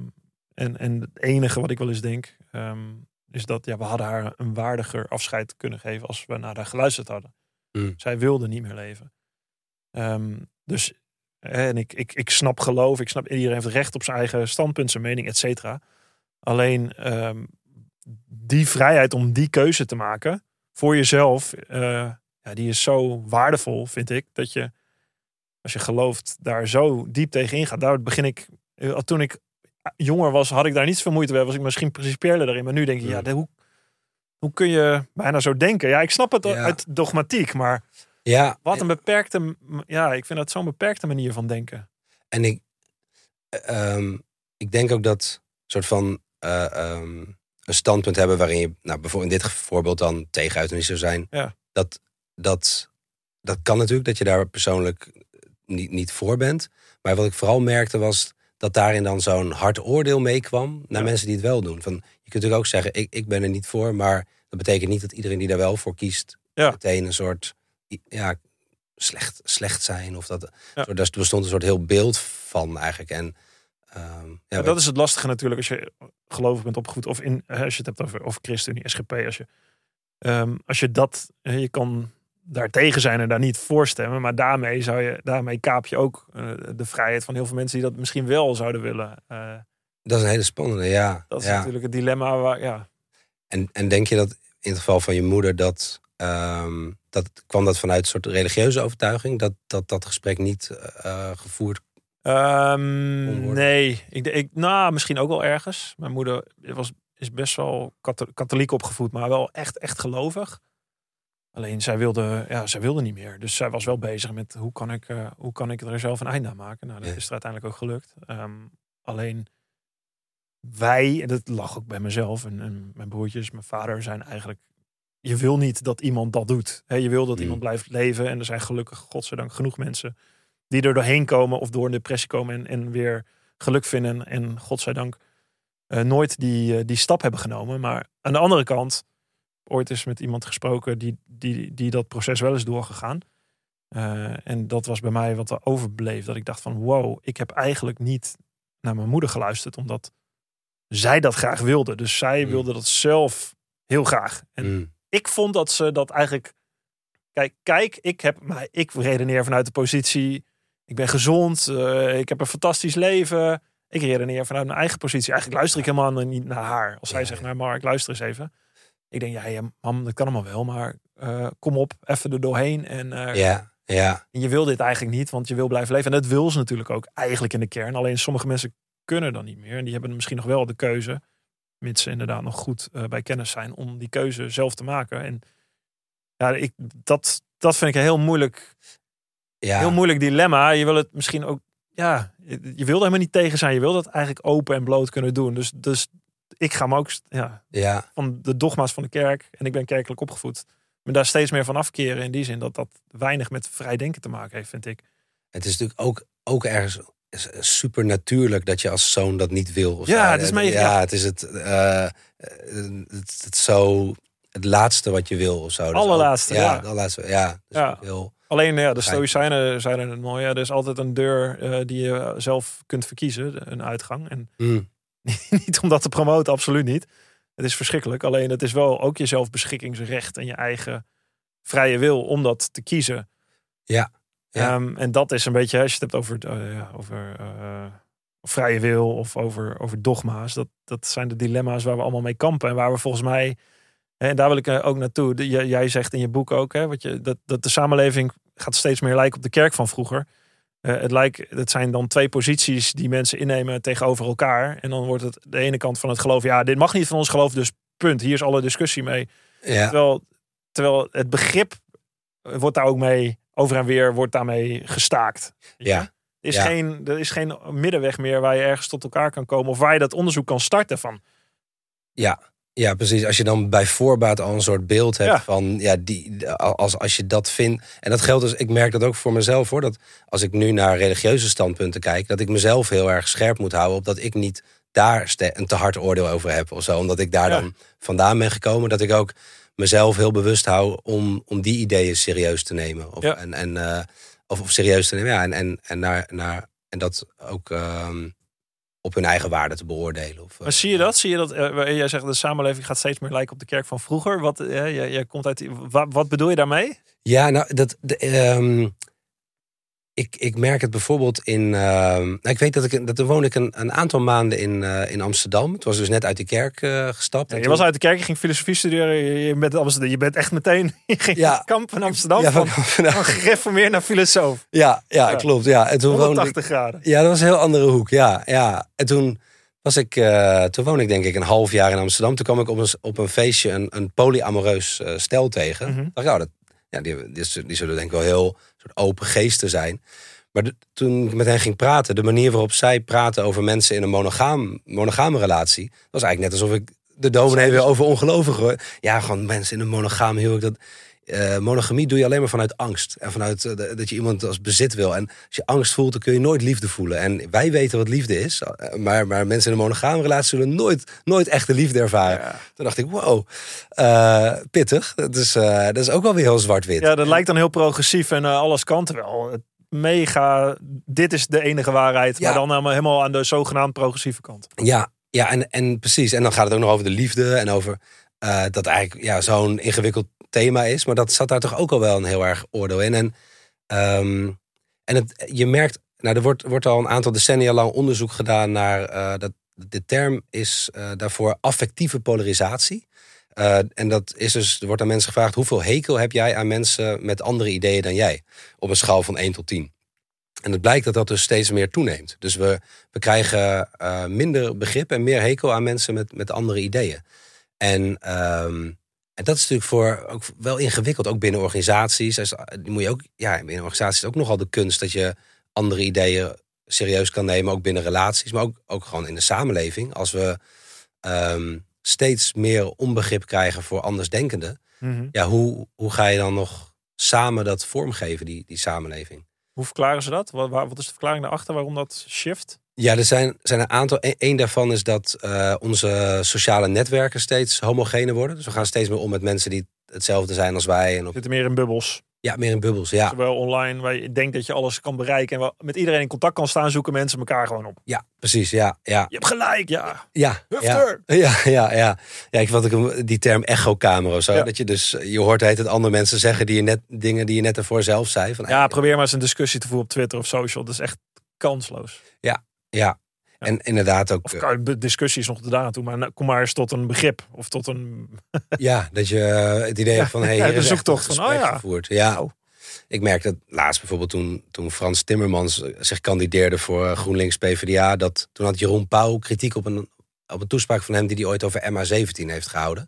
en, en het enige wat ik wel eens denk, ehm, is dat ja, we hadden haar een waardiger afscheid kunnen geven als we naar haar geluisterd hadden. Mm. Zij wilde niet meer leven. Dus, en ik, ik, ik snap geloof, ik snap iedereen heeft recht op zijn eigen standpunt, zijn mening, et cetera. Alleen die vrijheid om die keuze te maken voor jezelf, eh, ja, die is zo waardevol, vind ik, dat je als je gelooft daar zo diep tegen ingaat. Daar begin ik, eh, toen ik jonger was, had ik daar niet zoveel moeite mee. Was ik misschien principiëler daarin. Maar nu denk ik, ja, Mm. de- hoe, hoe kun je bijna zo denken? Ja, ik snap het Ja. uit dogmatiek, maar ja. wat een beperkte, ja, ik vind dat zo'n beperkte manier van denken. En ik, eh, ehm, ik denk ook dat soort van eh, ehm, een standpunt hebben waarin je, nou, bijvoorbeeld in dit voorbeeld dan tegen euthanasie zou zijn. Ja. Dat, dat, dat kan natuurlijk, dat je daar persoonlijk niet, niet voor bent. Maar wat ik vooral merkte was dat daarin dan zo'n hard oordeel meekwam naar Ja. mensen die het wel doen. Van, je kunt natuurlijk ook zeggen, ik, ik ben er niet voor, maar dat betekent niet dat iedereen die daar wel voor kiest, Ja. meteen een soort ja, slecht, slecht zijn. Of dat, Ja. daar bestond een soort heel beeld van eigenlijk. En ehm, ja, dat is het lastige natuurlijk als je gelovig bent opgevoed. Of in, als je het hebt over of ChristenUnie, SGP. Als je, ehm, als je dat, je kan daar tegen zijn en daar niet voor stemmen. Maar daarmee, zou je, daarmee kaap je ook eh, de vrijheid van heel veel mensen die dat misschien wel zouden willen. Eh, dat is een hele spannende, ja. dat is ja. natuurlijk het dilemma waar, ja. En, en denk je dat in het geval van je moeder, dat, ehm, dat kwam dat vanuit een soort religieuze overtuiging? Dat dat, dat gesprek niet eh, gevoerd Ehm, nee, ik, ik, nou, misschien ook wel ergens. Mijn moeder was, is best wel katho- katholiek opgevoed, maar wel echt, echt gelovig. Alleen zij wilde, ja, zij wilde niet meer. Dus zij was wel bezig met hoe kan ik, eh, hoe kan ik er zelf een einde aan maken. Nou, dat Ja. is er uiteindelijk ook gelukt. Ehm, alleen wij, en dat lag ook bij mezelf en, en mijn broertjes, mijn vader zijn eigenlijk. Je wil niet dat iemand dat doet. Je wil dat Mm. iemand blijft leven. En er zijn gelukkig, godzijdank, genoeg mensen die er doorheen komen of door een depressie komen en, en weer geluk vinden. En godzijdank eh, nooit die, eh, die stap hebben genomen. Maar aan de andere kant, ooit is met iemand gesproken die, die, die dat proces wel is doorgegaan. Eh, en dat was bij mij wat er overbleef. Dat ik dacht van wow, ik heb eigenlijk niet naar mijn moeder geluisterd. Omdat zij dat graag wilde. Dus zij Mm. wilde dat zelf heel graag. En Mm. ik vond dat ze dat eigenlijk. Kijk, kijk, ik heb, maar ik redeneer vanuit de positie. Ik ben gezond, eh, ik heb een fantastisch leven. Ik redeneer vanuit mijn eigen positie. Eigenlijk luister ik helemaal niet naar haar. Als zij Ja, zegt, nou Mark, luister eens even. Ik denk, ja, ja mam, dat kan allemaal wel, maar eh, kom op, even er doorheen. En, eh, Ja, ja, en je wil dit eigenlijk niet, want je wil blijven leven. En dat wil ze natuurlijk ook eigenlijk in de kern. Alleen sommige mensen kunnen dan niet meer. En die hebben misschien nog wel de keuze, mits ze inderdaad nog goed bij kennis zijn, om die keuze zelf te maken. En ja, ik, dat, dat vind ik heel moeilijk, ja. heel moeilijk dilemma. Je wil het misschien ook, ja, je wil er helemaal niet tegen zijn. Je wil dat eigenlijk open en bloot kunnen doen. Dus, dus ik ga me ook ja, ja. van de dogma's van de kerk, en ik ben kerkelijk opgevoed, me daar steeds meer van afkeren. In die zin dat dat weinig met vrij denken te maken heeft, vind ik. Het is natuurlijk ook, ook ergens super natuurlijk dat je als zoon dat niet wil. of Ja, het is mee- ja, ja. het is het, eh, eh, het, het zo het laatste wat je wil of zo. Dus Allerlaatste, ook- ja. allerlaatste, ja. Dus Ja. heel, Alleen ja, de. Stoïcijnen zeiden het mooi. Ja, er is altijd een deur eh, die je zelf kunt verkiezen, een uitgang. En Mm, niet om dat te promoten, absoluut niet. Het is verschrikkelijk. Alleen het is wel ook je zelfbeschikkingsrecht en je eigen vrije wil om dat te kiezen. Ja, ja. Ehm, en dat is een beetje, als je het hebt over, eh, ja, over eh, vrije wil of over, over dogma's. Dat, dat zijn de dilemma's waar we allemaal mee kampen. En waar we volgens mij, en daar wil ik eh, ook naartoe. Jij- zegt in je boek ook, hè, wat je, dat, dat de samenleving gaat steeds meer lijken op de kerk van vroeger. Eh, het, lijkt, het zijn dan twee posities die mensen innemen tegenover elkaar. En dan wordt het de ene kant van het geloof, ja, dit mag niet van ons geloof, dus punt. Hier is alle discussie mee. Ja, Terwijl, terwijl het begrip wordt daar ook mee, over en weer, wordt daarmee gestaakt. Ja. Is, Ja. geen, er is geen middenweg meer waar je ergens tot elkaar kan komen. Of waar je dat onderzoek kan starten van. ja, ja, precies. Als je dan bij voorbaat al een soort beeld hebt Ja. van, ja, die, als, als je dat vindt. En dat geldt dus, ik merk dat ook voor mezelf hoor. Dat als ik nu naar religieuze standpunten kijk, dat ik mezelf heel erg scherp moet houden op dat ik niet daar een te hard oordeel over heb of zo. Omdat ik daar Ja. dan vandaan ben gekomen. Dat ik ook mezelf heel bewust hou om, om die ideeën serieus te nemen. Of, Ja. en, en, eh, of, of serieus te nemen. Ja, en, en, en, naar, naar, en dat ook ehm, op hun eigen waarde te beoordelen. Of, Maar zie je dat? Zie je dat? eh, waar jij zegt de samenleving gaat steeds meer lijken op de kerk van vroeger. Wat, eh, jij, jij komt uit, wat, wat bedoel je daarmee? Ja, nou, dat, de, ehm, ik, ik merk het bijvoorbeeld in. nou, ik weet dat ik. Dat, toen woonde ik een, een aantal maanden in, eh, in Amsterdam. Het was dus net uit die kerk eh, gestapt. Ja, je toen- was uit de kerk, je ging filosofie studeren. Je, bent, Amsterdam, je bent echt meteen. Je ging Ja. kamp in Amsterdam. Ja, van, van- van gereformeerd naar filosoof. ja, ja, Ja. klopt. Ja. En toen woonde ik. 180 graden. Ja, dat was een heel andere hoek. Ja, ja. En toen was ik. eh, toen woonde ik denk ik een half jaar in Amsterdam. Toen kwam ik op een, op een feestje een, een polyamoreus stel tegen. Mhm. dacht oh, dat, ja, die, die, die zullen denk ik wel heel soort open geesten zijn. Maar de- toen ik met hen ging praten, de manier waarop zij praten over mensen in een monogaam, monogame relatie, was eigenlijk net alsof ik de dominee weer over ongelovigen hoor. Ja, gewoon mensen in een monogaam huwelijk. Dat, eh, monogamie doe je alleen maar vanuit angst. En vanuit eh, dat je iemand als bezit wil. En als je angst voelt, dan kun je nooit liefde voelen. En wij weten wat liefde is. eh, Maar, maar mensen in een monogame relatie zullen nooit, nooit echte liefde ervaren. Ja. Toen dacht ik, wow, pittig. Dat is, dat is ook wel weer heel zwart-wit. Ja, dat lijkt dan heel progressief en alles kan. Het mega, dit is de enige waarheid. Ja. Maar dan helemaal, helemaal aan de zogenaamd progressieve kant. Ja, ja en, en precies. En dan gaat het ook nog over de liefde en over dat eigenlijk ja, zo'n ingewikkeld thema is. Maar dat zat daar toch ook al wel een heel erg oordeel in. En, ehm, en je merkt, nou, er wordt, wordt al een aantal decennia lang onderzoek gedaan naar eh, dat. De term is eh, daarvoor affectieve polarisatie. Eh, en dat is dus, er wordt aan mensen gevraagd: hoeveel hekel heb jij aan mensen met andere ideeën dan jij? Op een schaal van 1 tot 10. En het blijkt dat dat dus steeds meer toeneemt. Dus we, we krijgen minder begrip en meer hekel aan mensen met, met andere ideeën. En, ehm, en dat is natuurlijk voor ook wel ingewikkeld, ook binnen organisaties. Dus, eh, die moet je ook, ja, binnen organisaties is het ook nogal de kunst dat je andere ideeën serieus kan nemen, ook binnen relaties, maar ook, ook gewoon in de samenleving. Als we ehm, steeds meer onbegrip krijgen voor andersdenkenden, ja, hoe, hoe ga je dan nog samen dat vormgeven, die, die samenleving? Hoe verklaren ze dat? Wat, wat is de verklaring daarachter waarom dat shift? Ja, er zijn, zijn een aantal. Eén daarvan is dat eh, onze sociale netwerken steeds homogener worden. Dus we gaan steeds meer om met mensen die hetzelfde zijn als wij. En op, Zitten meer in bubbels. ja, meer in bubbels. Ja, Zowel online, waar je denkt dat je alles kan bereiken. En waar- met iedereen in contact kan staan, zoeken mensen elkaar gewoon op. ja precies. Ja, ja, Je hebt gelijk, ja. ja. Ja, ja, ja. ja. ja ik vond ook die term echokamer of zo. Ja. Dat je dus, je hoort heet het andere mensen zeggen die je net, dingen die je net ervoor zelf zei. Van, Ja, probeer maar eens een discussie te voeren op Twitter of social. Dat is echt kansloos. ja. En inderdaad ook. Of eh, kan- de discussie is nog te daar toe, maar kom maar eens tot een begrip. Of tot een... Ja, dat je eh, het idee hebt van hey, ja, de zoektocht van, oh ja. gevoerd. Ja. Oh. Ik merk dat laatst bijvoorbeeld toen, toen Frans Timmermans eh, zich kandideerde voor GroenLinks PvdA, dat toen had Jeroen Pauw kritiek op een, op een toespraak van hem die hij ooit over MH17 heeft gehouden.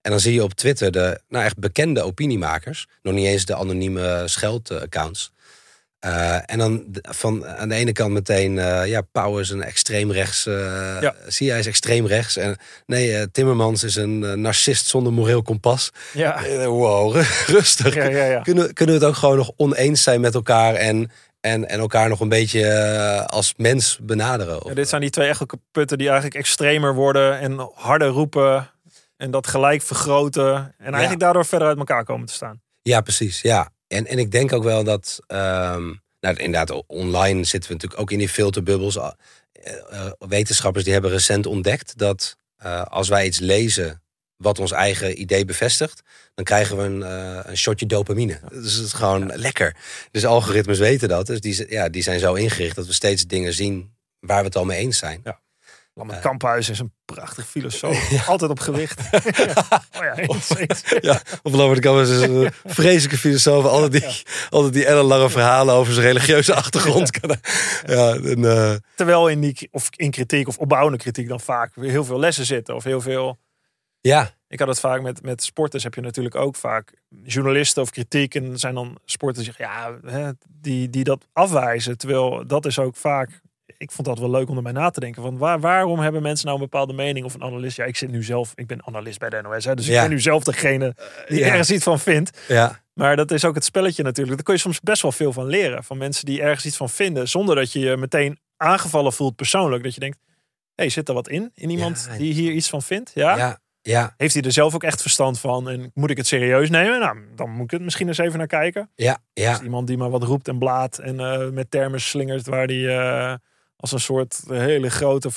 En dan zie je op Twitter de nou echt bekende opiniemakers, nog niet eens de anonieme scheldaccounts. Eh en dan van aan de ene kant meteen, eh, ja, Pauw is een extreem rechts, eh Ja. zie jij is extreem rechts. En nee, Timmermans is een narcist zonder moreel kompas. Ja. Wow, rustig. Ja, ja, ja. Kunnen, kunnen we het ook gewoon nog oneens zijn met elkaar en, en, en elkaar nog een beetje als mens benaderen? Of, dit zijn die twee echo-putten die eigenlijk extremer worden en harder roepen. En dat gelijk vergroten. En eigenlijk daardoor verder uit elkaar komen te staan. Ja, precies. Ja. En, en ik denk ook wel dat, ehm, nou inderdaad, online zitten we natuurlijk ook in die filterbubbels. Eh, eh, wetenschappers die hebben recent ontdekt dat eh, als wij iets lezen wat ons eigen idee bevestigt, dan krijgen we een, een shotje dopamine. Dus het is gewoon lekker. Dus algoritmes weten dat. Dus die, ja, die zijn zo ingericht dat we steeds dingen zien waar we het al mee eens zijn. Ja. Ja. Kamphuis is een prachtig filosoof. Altijd op gewicht. oh ja, eens. Ja, of Lambert Kampers is een vreselijke filosoof. Altijd die, altijd die ellenlange verhalen over zijn religieuze achtergrond. Ja, en, eh, Terwijl in, die, of in kritiek of opbouwende kritiek dan vaak weer heel veel lessen zitten. Of heel veel... ja, Ik had het vaak met, met sporters. Heb je natuurlijk ook vaak journalisten of kritiek. En zijn dan sporters die zeggen, ja, hè, die, die dat afwijzen. Terwijl dat is ook vaak... Ik vond dat wel leuk om erbij na te denken. Van waar, waarom hebben mensen nou een bepaalde mening of een analist? Ja, ik zit nu zelf, ik ben analist bij de NOS. Hè, dus Ja. ik ben nu zelf degene die ja. ergens iets van vindt. ja, Maar dat is ook het spelletje natuurlijk. Daar kun je soms best wel veel van leren. Van mensen die ergens iets van vinden. Zonder dat je je meteen aangevallen voelt persoonlijk. Dat je denkt, hé, hey, zit er wat in? In iemand Ja. die hier iets van vindt? Ja? ja, ja, Heeft hij er zelf ook echt verstand van? En moet ik het serieus nemen? Nou, dan moet ik het misschien eens even naar kijken. ja, ja. Iemand die maar wat roept en blaat. En eh, met termen slingert waar die... eh, als een soort hele grote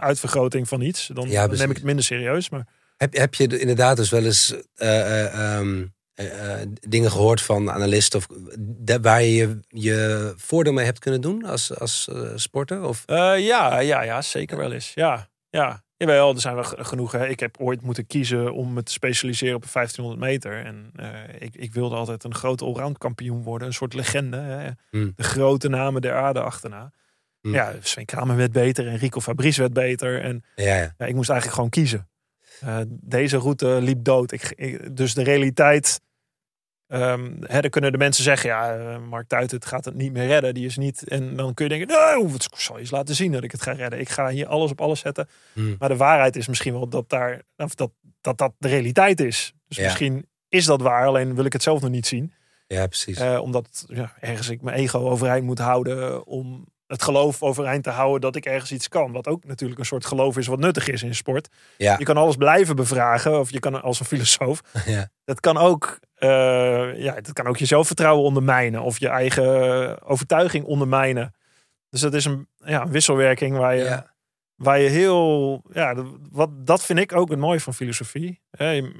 uitvergroting van iets. Dan, Ja, dan precies. neem ik het minder serieus. Maar Heb, heb je de- inderdaad dus wel eens eh, eh, ehm, eh, dingen gehoord van analisten of waar je je, je voordeel mee hebt kunnen doen als, als sporter? Of, ja, ja, ja, zeker wel eens. Ja, ja. Jawel, er zijn wel genoeg. Hè. Ik heb ooit moeten kiezen om me te specialiseren op de 1500 meter. En ik, ik wilde altijd een grote allround kampioen worden. Een soort legende. Hè. Hmm. De grote namen der aarde achterna. Hmm. Ja, Sven Kramer werd beter en Rico Fabrice werd beter. En ja, ja, ik moest eigenlijk gewoon kiezen. Eh, deze route liep dood. Ik, ik- dus de realiteit. ehm hè, dan kunnen de mensen zeggen: ja, eh, Mark Tuit, het gaat het niet meer redden. Die is niet. En dan kun je denken: nou, wat zal je eens laten zien dat ik het ga redden. Ik ga hier alles op alles zetten. Hmm. Maar de waarheid is misschien wel dat daar, of dat, dat, dat de realiteit is. Dus Ja. misschien is dat waar, alleen wil ik het zelf nog niet zien. ja, precies. Eh, omdat ja, ergens ik mijn ego overeind moet houden om het geloof overeind te houden dat ik ergens iets kan. Wat ook natuurlijk een soort geloof is wat nuttig is in sport. Ja. Je kan alles blijven bevragen, of je kan als een filosoof. ja. Dat kan ook, eh, ja, dat kan ook je zelfvertrouwen ondermijnen of je eigen overtuiging ondermijnen. Dus dat is een, ja, een wisselwerking waar je, Ja. waar je heel, ja, dat- wat, dat vind ik ook het mooie van filosofie. Je,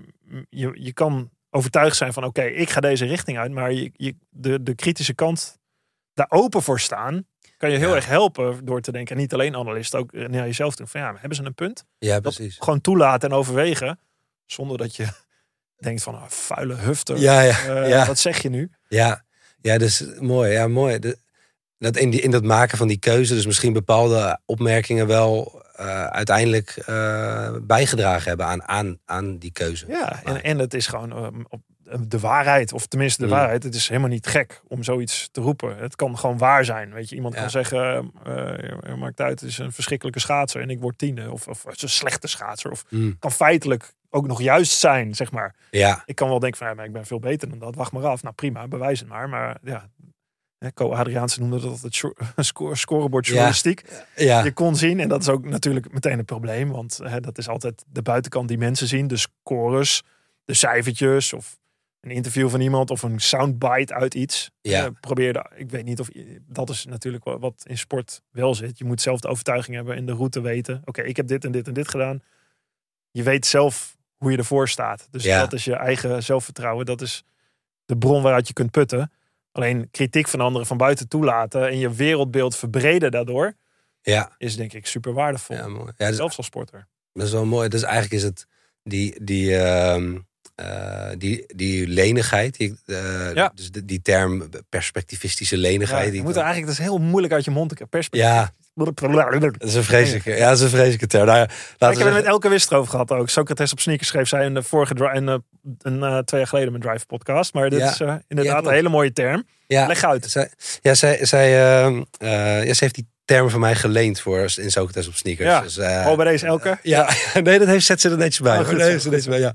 je, je kan overtuigd zijn van, oké, ik ga deze richting uit, maar je, je, de, de kritische kant daar open voor staan, kan je heel Ja. erg helpen door te denken, en niet alleen analisten, ook naar jezelf toe, van ja, hebben ze een punt? ja, Dat precies. gewoon toelaten en overwegen, zonder dat je denkt van, ah, vuile hufter, Ja, ja, eh, ja. wat zeg je nu? Ja, ja, dus mooi. Ja, mooi. De, dat in, die, in dat maken van die keuze, dus misschien bepaalde opmerkingen wel eh, uiteindelijk eh, bijgedragen hebben aan, aan, aan die keuze. Ja, en, en het is gewoon eh, op de waarheid, of tenminste de waarheid. Het is helemaal niet gek om zoiets te roepen. Het kan gewoon waar zijn. Weet je, iemand Ja. kan zeggen, eh maakt uit, het is een verschrikkelijke schaatser en ik word tiende. Of, of het is een slechte schaatser. Of Mm, kan feitelijk ook nog juist zijn, zeg maar. ja, Ik kan wel denken van, ja, maar ik ben veel beter dan dat. Wacht maar af. Nou prima, bewijs het maar. Maar ja, Co Adriaanse noemde dat het sco- score, scorebord Ja. journalistiek. ja, Je kon zien, en dat is ook natuurlijk meteen een probleem. Want hè, dat is altijd de buitenkant die mensen zien. De scores, de cijfertjes of een interview van iemand of een soundbite uit iets. Ja. Eh, probeer de, ik weet niet of dat is natuurlijk wa- wat in sport wel zit. Je moet zelf de overtuiging hebben en de route weten. Oké, ik heb dit en dit en dit gedaan. Je weet zelf hoe je ervoor staat. Dus Ja. dat is je eigen zelfvertrouwen. Dat is de bron waaruit je kunt putten. Alleen kritiek van anderen van buiten toelaten en je wereldbeeld verbreden daardoor ja, is denk ik super waardevol. ja, mooi. Ja, Zelfs als sporter. dat is wel mooi. Dus eigenlijk is het die, die, ehm, eh, die, die lenigheid, die, eh, Ja. dus die, die term perspectivistische Ja, lenigheid. je die moet eigenlijk, dat is heel moeilijk uit je mond te. Perspectief. ja, dat is een vreselijke, ja, dat is een vreselijke term. Nou, ja, laten ik we heb het met Elke Wist over gehad ook. Socrates op sneakers schreef zij in de vorige dri- en, eh, een, eh, twee jaar geleden mijn Drive podcast. Maar dit Ja. is Ja, inderdaad een hele mooie term. ja, Leg uit. Zij, ja, zij, zij, ehm, eh, ja, ze heeft die term van mij geleend voor in Socrates op sneakers. Ja. Dus, eh, Oh, bij deze Elke? Ja, nee, dat heeft, zet ze er netjes bij. Oh, goed Nee, ze bij, ja.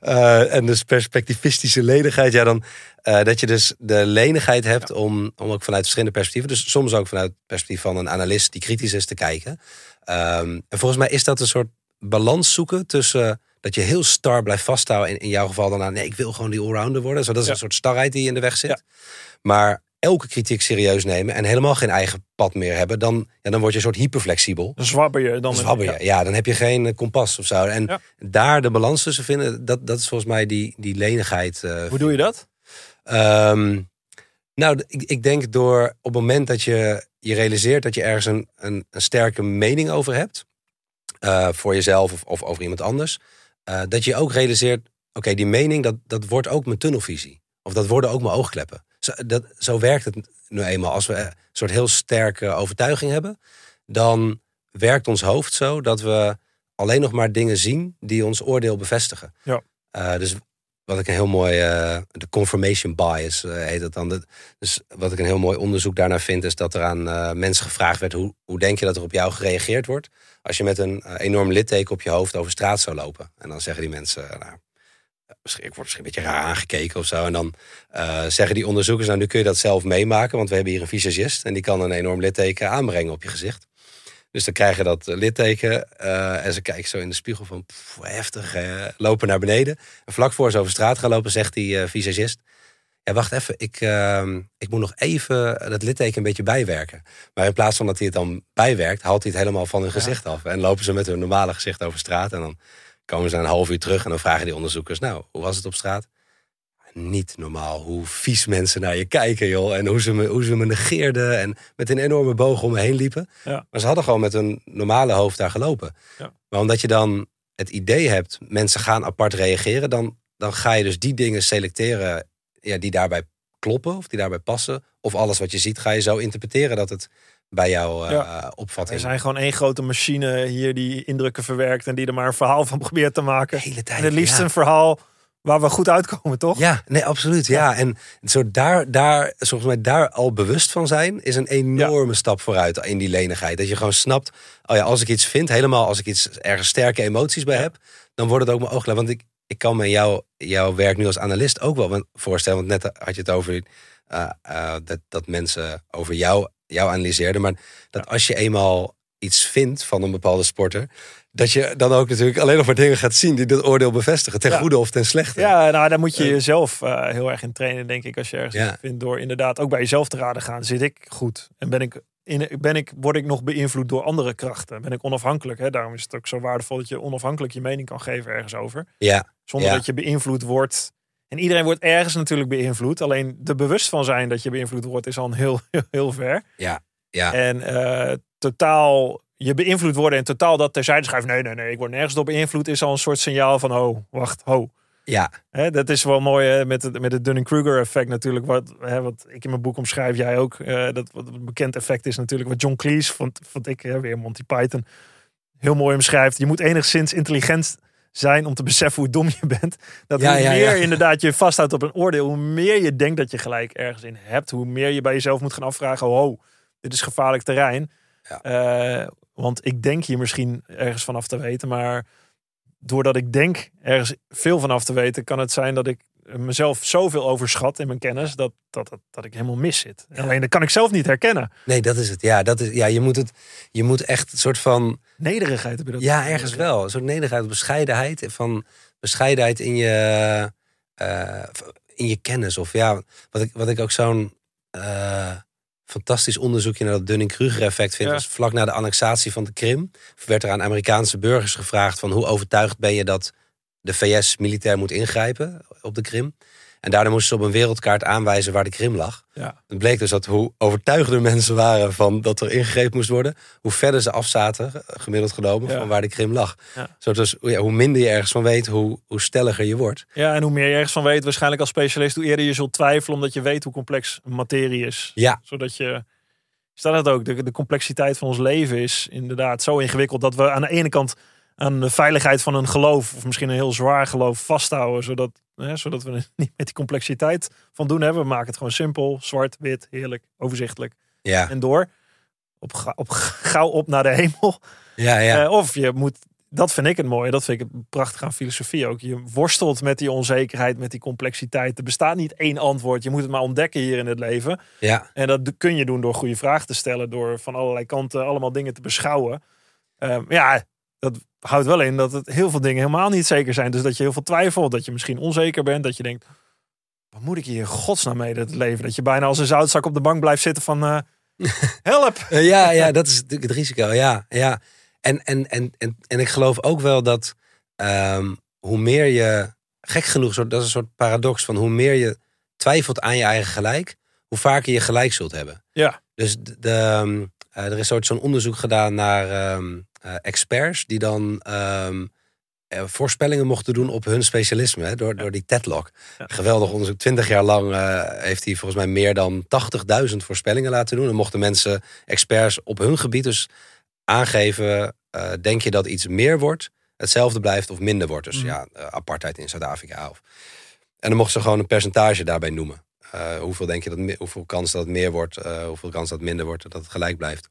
Eh, en dus perspectivistische lenigheid. Ja, dan eh, dat je dus de lenigheid hebt om, om ook vanuit verschillende perspectieven. Dus soms ook vanuit het perspectief van een analist die kritisch is te kijken. Ehm, en volgens mij is dat een soort balans zoeken tussen dat je heel star blijft vasthouden. In, in jouw geval dan aan, nee, ik wil gewoon die allrounder worden. Zo, dat is Ja. een soort starheid die in de weg zit. Maar elke kritiek serieus nemen en helemaal geen eigen pad meer hebben, dan, ja, dan word je een soort hyperflexibel. Dan zwabber je. Dan Dan zwabber je. Ja. dan heb je geen eh, kompas of zo. En Ja. daar de balans tussen vinden, dat, dat is volgens mij die, die lenigheid. eh, Hoe doe je dat? Ehm, nou, ik, ik denk door op het moment dat je je realiseert dat je ergens een, een, een sterke mening over hebt. eh, voor jezelf of, of over iemand anders. dat je ook realiseert, oké, die mening, dat, dat wordt ook mijn tunnelvisie. Of dat worden ook mijn oogkleppen. Zo, dat, zo werkt het nu eenmaal. Als we een soort heel sterke overtuiging hebben, dan werkt ons hoofd zo dat we alleen nog maar dingen zien die ons oordeel bevestigen. Ja. Eh, dus wat ik een heel mooi, eh, de confirmation bias eh, heet dat dan. Dat- Dus wat ik een heel mooi onderzoek daarnaar vind, is dat er aan mensen gevraagd werd: hoe, hoe denk je dat er op jou gereageerd wordt als je met een enorm litteken op je hoofd over straat zou lopen? En dan zeggen die mensen, nou, misschien, ik word misschien een beetje raar aangekeken of zo. En dan eh, zeggen die onderzoekers, nou nu kun je dat zelf meemaken, want we hebben hier een visagist en die kan een enorm litteken aanbrengen op je gezicht. Dus dan krijg je dat litteken eh, en ze kijken zo in de spiegel van pff, heftig, eh, lopen naar beneden. En vlak voor ze over straat gaan lopen, zegt die visagist, ja wacht even, ik, ehm, ik moet nog even dat litteken een beetje bijwerken. Maar in plaats van dat hij het dan bijwerkt, haalt hij het helemaal van hun gezicht af. En lopen ze met hun normale gezicht over straat en dan komen ze na een half uur terug en dan vragen die onderzoekers, nou, hoe was het op straat? Niet normaal hoe vies mensen naar je kijken, joh. En hoe ze me, hoe ze me negeerden en met een enorme boog om me heen liepen. Ja. Maar ze hadden gewoon met een normale hoofd daar gelopen. Ja. Maar omdat je dan het idee hebt, mensen gaan apart reageren, dan, dan ga je dus die dingen selecteren ja, die daarbij kloppen of die daarbij passen. Of alles wat je ziet, ga je zo interpreteren dat het bij jouw eh, Ja. opvatting Er zijn gewoon één grote machine hier die indrukken verwerkt en die er maar een verhaal van probeert te maken. de hele tijd. En het liefst ja. een verhaal waar we goed uitkomen, toch? Ja, nee, absoluut. Ja. En zo daar, daar, volgens mij daar al bewust van zijn, is een enorme stap vooruit in die lenigheid. Dat je gewoon snapt, oh ja, als ik iets vind, helemaal als ik iets ergens sterke emoties bij heb, dan wordt het ook mijn oogklep. Want ik, ik kan me jou, jouw werk nu als analist ook wel voorstellen. Want net had je het over eh, eh, dat, dat mensen over jou, jou analyseerden. Maar dat als je eenmaal iets vindt van een bepaalde sporter, dat je dan ook natuurlijk alleen nog maar dingen gaat zien die dat oordeel bevestigen. Ten Ja. goede of ten slechte. Ja, nou, daar moet je jezelf eh, heel erg in trainen, denk ik. Als je ergens Ja. vindt door inderdaad ook bij jezelf te raden gaan. Zit ik goed? En ben ik, in, ben ik, word ik nog beïnvloed door andere krachten? Ben ik onafhankelijk? Hè? Daarom is het ook zo waardevol dat je onafhankelijk je mening kan geven ergens over. ja. Zonder Ja. dat je beïnvloed wordt. En iedereen wordt ergens natuurlijk beïnvloed. Alleen de bewust van zijn dat je beïnvloed wordt is al een heel, heel, heel ver. Ja, ja. En eh, totaal je beïnvloed worden en totaal dat terzijde schuiven. Nee, nee, nee, ik word nergens door beïnvloed. Is al een soort signaal van, oh, wacht, ho. ja. Hè, dat is wel mooi hè, met het, met het Dunning-Kruger effect natuurlijk. Wat, hè, wat ik in mijn boek omschrijf, jij ook. eh, dat wat een bekend effect is natuurlijk wat John Cleese, vond, vond ik hè, weer Monty Python, heel mooi omschrijft. Je moet enigszins intelligent zijn om te beseffen hoe dom je bent. Dat Ja, hoe ja, meer ja. inderdaad je vasthoudt op een oordeel, hoe meer je denkt dat je gelijk ergens in hebt, hoe meer je bij jezelf moet gaan afvragen, oh, dit is gevaarlijk terrein. Ja. Eh, want ik denk hier misschien ergens vanaf te weten, maar doordat ik denk ergens veel vanaf te weten, kan het zijn dat ik mezelf zoveel overschat in mijn kennis dat, dat, dat, dat ik helemaal mis zit. Alleen dat kan ik zelf niet herkennen. Nee, dat is het. Ja, dat is, ja je, moet het, je moet echt een soort van. Nederigheid heb je dat. Ja, ergens wel. Een soort nederigheid, bescheidenheid. Van bescheidenheid in je, eh, in je kennis. Of ja, wat ik, wat ik ook zo'n eh, fantastisch onderzoekje naar dat Dunning-Kruger effect vind. Ja. Was vlak na de annexatie van de Krim. werd er aan Amerikaanse burgers gevraagd: van hoe overtuigd ben je dat de VS militair moet ingrijpen op de Krim? En daardoor moesten ze op een wereldkaart aanwijzen waar de Krim lag. Ja. Het bleek dus dat hoe overtuigder mensen waren van dat er ingegrepen moest worden, hoe verder ze afzaten, gemiddeld genomen, Ja. van waar de Krim lag. Ja. Zo dus, ja, hoe minder je ergens van weet, hoe, hoe stelliger je wordt. ja, en hoe meer je ergens van weet, waarschijnlijk als specialist, hoe eerder je zult twijfelen, omdat je weet hoe complex materie is. Ja, Zodat je, staat het ook, de, de complexiteit van ons leven is inderdaad zo ingewikkeld dat we aan de ene kant aan de veiligheid van een geloof, of misschien een heel zwaar geloof, vasthouden. Zodat, hè, zodat we er niet met die complexiteit van doen hebben. We maken het gewoon simpel, zwart, wit, heerlijk, overzichtelijk ja, en door. Op, op gauw op naar de hemel. ja, ja. Eh, of je moet, dat vind ik het mooie, dat vind ik het prachtig aan filosofie ook. Je worstelt met die onzekerheid, met die complexiteit. Er bestaat niet één antwoord. Je moet het maar ontdekken hier in het leven. ja. En dat kun je doen door goede vragen te stellen, door van allerlei kanten allemaal dingen te beschouwen. Ehm, ja, dat houdt wel in dat het heel veel dingen helemaal niet zeker zijn. Dus dat je heel veel twijfelt, dat je misschien onzeker bent, dat je denkt, wat moet ik hier in godsnaam mee het leven? Dat je bijna als een zoutzak op de bank blijft zitten van, eh, help! Eh, ja, ja, dat is natuurlijk het risico. Ja, ja. En, en, en, en, en ik geloof ook wel dat ehm, hoe meer je, gek genoeg, dat is een soort paradox van hoe meer je twijfelt aan je eigen gelijk, hoe vaker je gelijk zult hebben. Ja. Dus de, de, ehm, eh, er is soort zo'n onderzoek gedaan naar ehm, eh, experts die dan ehm, eh, voorspellingen mochten doen op hun specialisme hè, door, door die TEDlock. Ja. Geweldig onderzoek. Twintig jaar lang heeft hij volgens mij meer dan 80.000 voorspellingen laten doen. En mochten mensen, experts op hun gebied dus aangeven, denk je dat iets meer wordt, hetzelfde blijft of minder wordt. Dus Mhm. ja, apartheid in Zuid-Afrika. Of... En dan mochten ze gewoon een percentage daarbij noemen. Eh, hoeveel denk je dat, hoeveel kans dat het meer wordt, eh, hoeveel kans dat het minder wordt, dat het gelijk blijft.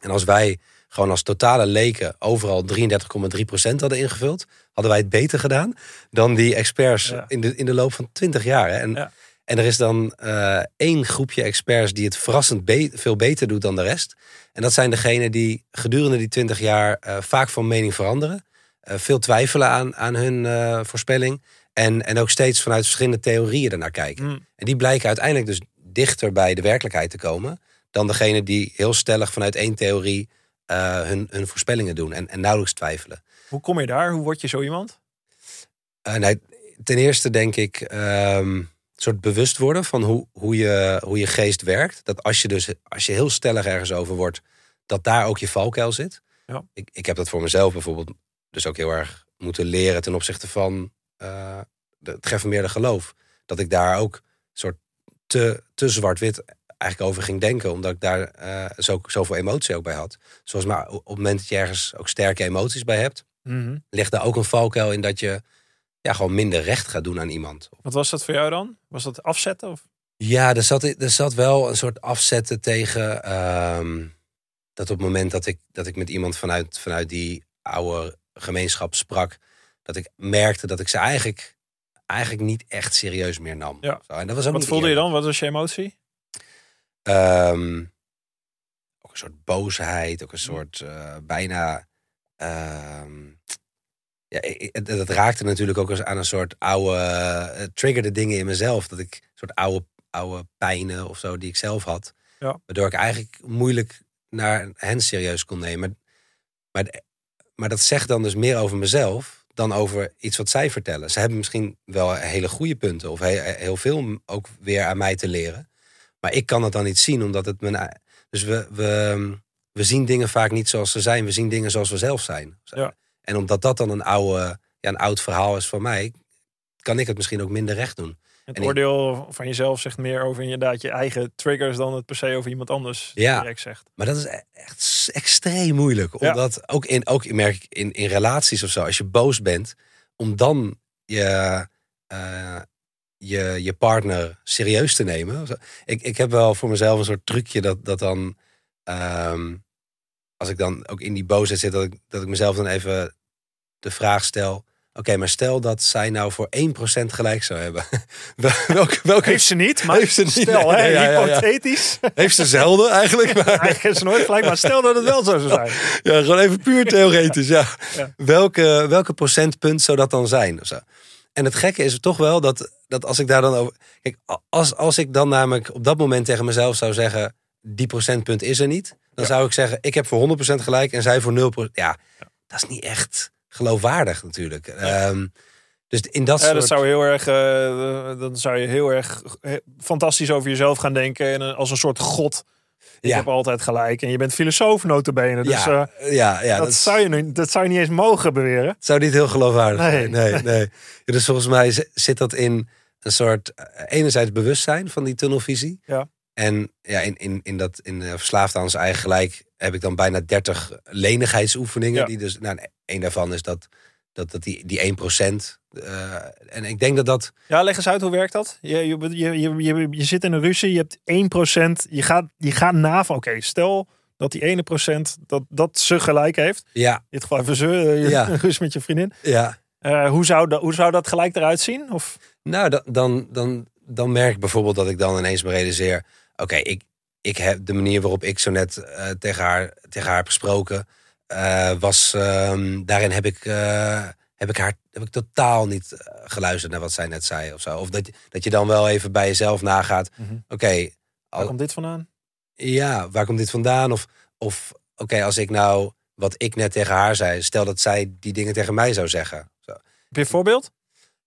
En als wij gewoon als totale leken overal 33,3% hadden ingevuld, hadden wij het beter gedaan dan die experts Ja. in, de, in de loop van 20 jaar. Hè. En, Ja. en er is dan eh, één groepje experts die het verrassend be- veel beter doet dan de rest. En dat zijn degenen die gedurende die 20 jaar vaak van mening veranderen. veel twijfelen aan, aan hun voorspelling. En, en ook steeds vanuit verschillende theorieën ernaar kijken. Mm. En die blijken uiteindelijk dus dichter bij de werkelijkheid te komen. dan degene die heel stellig vanuit één theorie eh, hun, hun voorspellingen doen. En, en nauwelijks twijfelen. Hoe kom je daar? Hoe word je zo iemand? Nee, ten eerste denk ik een soort bewust worden van hoe, hoe, je, hoe je geest werkt. Dat als je dus als je heel stellig ergens over wordt, dat daar ook je valkuil zit. Ja. Ik, ik heb dat voor mezelf bijvoorbeeld dus ook heel erg moeten leren ten opzichte van de- het gereformeerde geloof. Dat ik daar ook soort te, te zwart-wit eigenlijk over ging denken. Omdat ik daar eh, zo, zoveel emotie ook bij had. Zoals maar op het moment dat je ergens ook sterke emoties bij hebt Mhm. ligt daar ook een valkuil in dat je ja, gewoon minder recht gaat doen aan iemand. Wat was dat voor jou dan? Was dat afzetten? Of? Ja, er zat, er zat wel een soort afzetten tegen ehm, dat op het moment dat ik, dat ik met iemand vanuit, vanuit die oude gemeenschap sprak, dat ik merkte dat ik ze eigenlijk, eigenlijk niet echt serieus meer nam. Ja. Zo, en dat was ook Wat voelde je dan? Wat was je emotie? Ehm, ook een soort boosheid, ook een soort eh, bijna. ehm, ja, het, het raakte natuurlijk ook eens aan een soort oude. Het triggerde dingen in mezelf. Dat ik een soort oude, oude pijnen of zo die ik zelf had. Ja. Waardoor ik eigenlijk moeilijk naar hen serieus kon nemen. Maar, maar, maar dat zegt dan dus meer over mezelf dan over iets wat zij vertellen. Ze hebben misschien wel hele goede punten of he- heel veel ook weer aan mij te leren. Maar ik kan het dan niet zien, omdat het mijn. Dus we, we, we zien dingen vaak niet zoals ze zijn. We zien dingen zoals we zelf zijn. Ja. En omdat dat dan een, oude, ja, een oud verhaal is van mij, kan ik het misschien ook minder recht doen. Het En ik- oordeel van jezelf zegt meer over inderdaad je eigen triggers dan het per se over iemand anders Ja. direct zegt. Maar dat is e- echt extreem moeilijk. Ja. Omdat ook in, ook merk ik in, in relaties of zo, als je boos bent, om dan je, eh, je, je partner serieus te nemen. Ik, ik heb wel voor mezelf een soort trucje dat, dat dan, ehm, als ik dan ook in die boosheid zit, dat ik, dat ik mezelf dan even de vraag stel. Oké, maar stel dat zij nou voor 1% gelijk zou hebben. Wel- welke, welke Heeft ze niet, maar Heeft ze niet, stel, nee, hè, nee, ja, ja, ja. hypothetisch. heeft ze zelden eigenlijk? Maar, Eigenlijk is ze nooit gelijk, maar stel dat het wel zo zou zijn. Ja, gewoon even puur theoretisch. Ja. Welke, welke procentpunt zou dat dan zijn? Of zo? En het gekke is toch wel dat, dat als ik daar dan over. Kijk, als, als ik dan namelijk op dat moment tegen mezelf zou zeggen: die procentpunt is er niet. Dan zou ik zeggen: ik heb voor 100% gelijk en zij voor 0%. Ja, dat is niet echt geloofwaardig natuurlijk. Ehm, dus in dat Ja, soort. dat zou heel erg, eh, dan zou je heel erg fantastisch over jezelf gaan denken. En eh, als een soort god. Ik Ja. heb altijd gelijk. En je bent filosoof notabene. Dus ja, eh, ja, ja, dat, zou je, nu- dat zou je niet eens mogen beweren. Het zou niet heel geloofwaardig Nee. zijn. Nee, nee. Ja, dus volgens mij zi- zit dat in een soort enerzijds bewustzijn van die tunnelvisie. Ja. En ja, in, in, in, dat, in uh, Verslaafd aan zijn eigen gelijk heb ik dan bijna 30 lenigheidsoefeningen. Ja. Die dus, nou, een daarvan is dat, dat, dat die, die 1%. eh en ik denk dat dat. Ja, leg eens uit hoe werkt dat? Je, je, je, je, je, je zit in een ruzie, je hebt 1%. Je gaat, je gaat na van, oké, stel dat die ene procent, dat, dat ze gelijk heeft. In Ja, dit geval even ze, eh, Ja. ruzie met je vriendin. ja. Eh, hoe, zou dat, hoe zou dat gelijk eruit zien? Of, Nou, dan, dan, dan, dan merk ik bijvoorbeeld dat ik dan ineens me realiseer... oké, ik, ik heb de manier waarop ik zo net tegen, haar, tegen haar heb gesproken... eh, was, ehm, daarin heb ik, eh, heb, ik haar, heb ik totaal niet eh, geluisterd naar wat zij net zei of zo. Of dat, dat je dan wel even bij jezelf nagaat... Mhm. oké, waar al- komt dit vandaan? ja, waar komt dit vandaan? Of, of oké, als ik nou wat ik net tegen haar zei... stel dat zij die dingen tegen mij zou zeggen... Zo. Heb je een voorbeeld?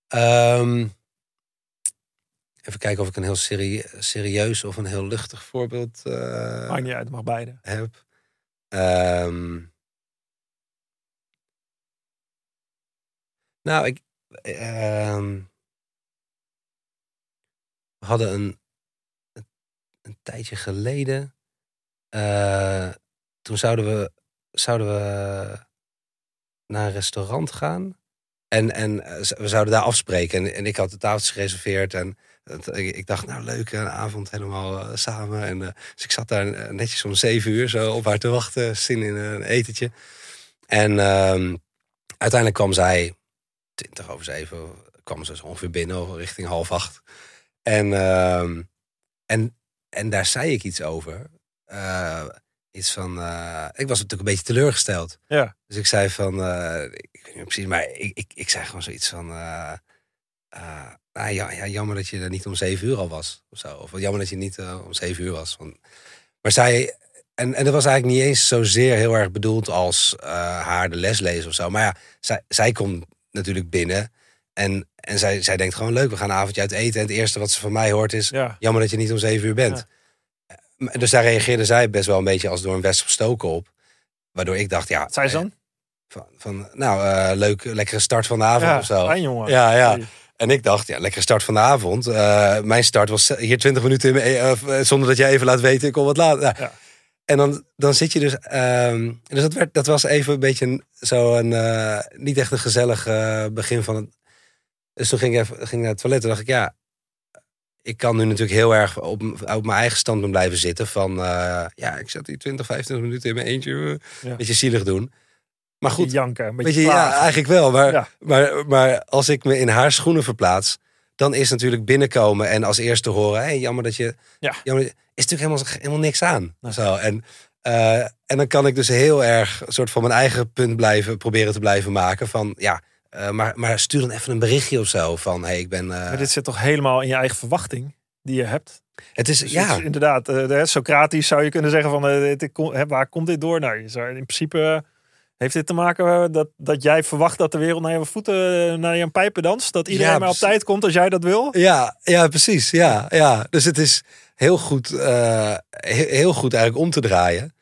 Ehm, Even kijken of ik een heel serie, serieus of een heel luchtig voorbeeld uh, Maakt niet uit, mag beide. heb. Ehm, nou, ik. ehm, we hadden een, een, tijdje geleden. eh, toen zouden we, zouden we naar een restaurant gaan. En, en eh, we zouden daar afspreken. En, en ik had de tafeltjes gereserveerd. En ik, dacht, nou leuk, een avond helemaal eh, samen. En, dus ik zat daar netjes om zeven uur zo op haar te wachten. Zin in een etentje. En ehm, uiteindelijk kwam zij, twintig over zeven, kwam ze zo ongeveer binnen, richting half acht. En, ehm, en, en daar zei ik iets over. Eh, iets van, eh, ik was natuurlijk een beetje teleurgesteld. Ja. Dus ik zei van, eh, ik weet niet precies, maar ik, ik, ik zei gewoon zoiets van, nou ja, ja, jammer dat je er niet om zeven uur al was. Of zo. Of jammer dat je niet om zeven uur was. Want, maar zij, en, en dat was eigenlijk niet eens zozeer heel erg bedoeld als haar de les lezen of zo. Maar ja, zij, zij komt natuurlijk binnen. En, en zij, zij denkt gewoon leuk, we gaan een avondje uit eten. En het eerste wat ze van mij hoort is, Ja. jammer dat je niet om zeven uur bent. Eh, Dus daar reageerde zij best wel een beetje als door een wesp gestoken op. Waardoor ik dacht, ja, zei ze dan? van, van nou, eh, leuk, lekkere start van de avond Ja, of zo. fijn jongen. Ja, ja. En ik dacht, ja, lekkere start van de avond. Eh, mijn start was hier 20 minuten in, eh, eh, zonder dat jij even laat weten, ik kom wat later. Nou, Ja. En dan, dan zit je dus. ehm, dus dat, werd, dat was even een beetje een, zo een. eh, niet echt een gezellig eh, begin van het. Dus toen ging ik, even, ging naar het toilet en dacht ik, ja. Ik kan nu natuurlijk heel erg op, op mijn eigen standpunt blijven zitten. Van eh, ja, ik zat hier 20, 25 minuten in mijn eentje. Ja. Beetje zielig doen. Maar goed, janken, een Weet beetje je, ja, eigenlijk wel. Maar, Ja. maar, maar als ik me in haar schoenen verplaats, dan is natuurlijk binnenkomen en als eerste horen: hey, jammer dat je. Ja. Jammer, is natuurlijk helemaal, helemaal niks aan. Zo. En, eh, en dan kan ik dus heel erg een soort van mijn eigen punt blijven proberen te blijven maken. Van ja, eh, maar, maar stuur dan even een berichtje of zo. Van hey, ik ben. eh, Maar dit zit toch helemaal in je eigen verwachting die je hebt. het is Dus ja. het is inderdaad, de- Socratisch zou je kunnen zeggen van, waar komt dit door? Nou, je zou, in principe heeft dit te maken eh, dat, dat jij verwacht dat de wereld naar je voeten, eh, naar je pijpen danst. Dat iedereen Ja, maar op tijd komt als jij dat wil. Ja, ja, precies. Ja, ja. Dus het is heel goed, eh, he- heel goed eigenlijk om te draaien.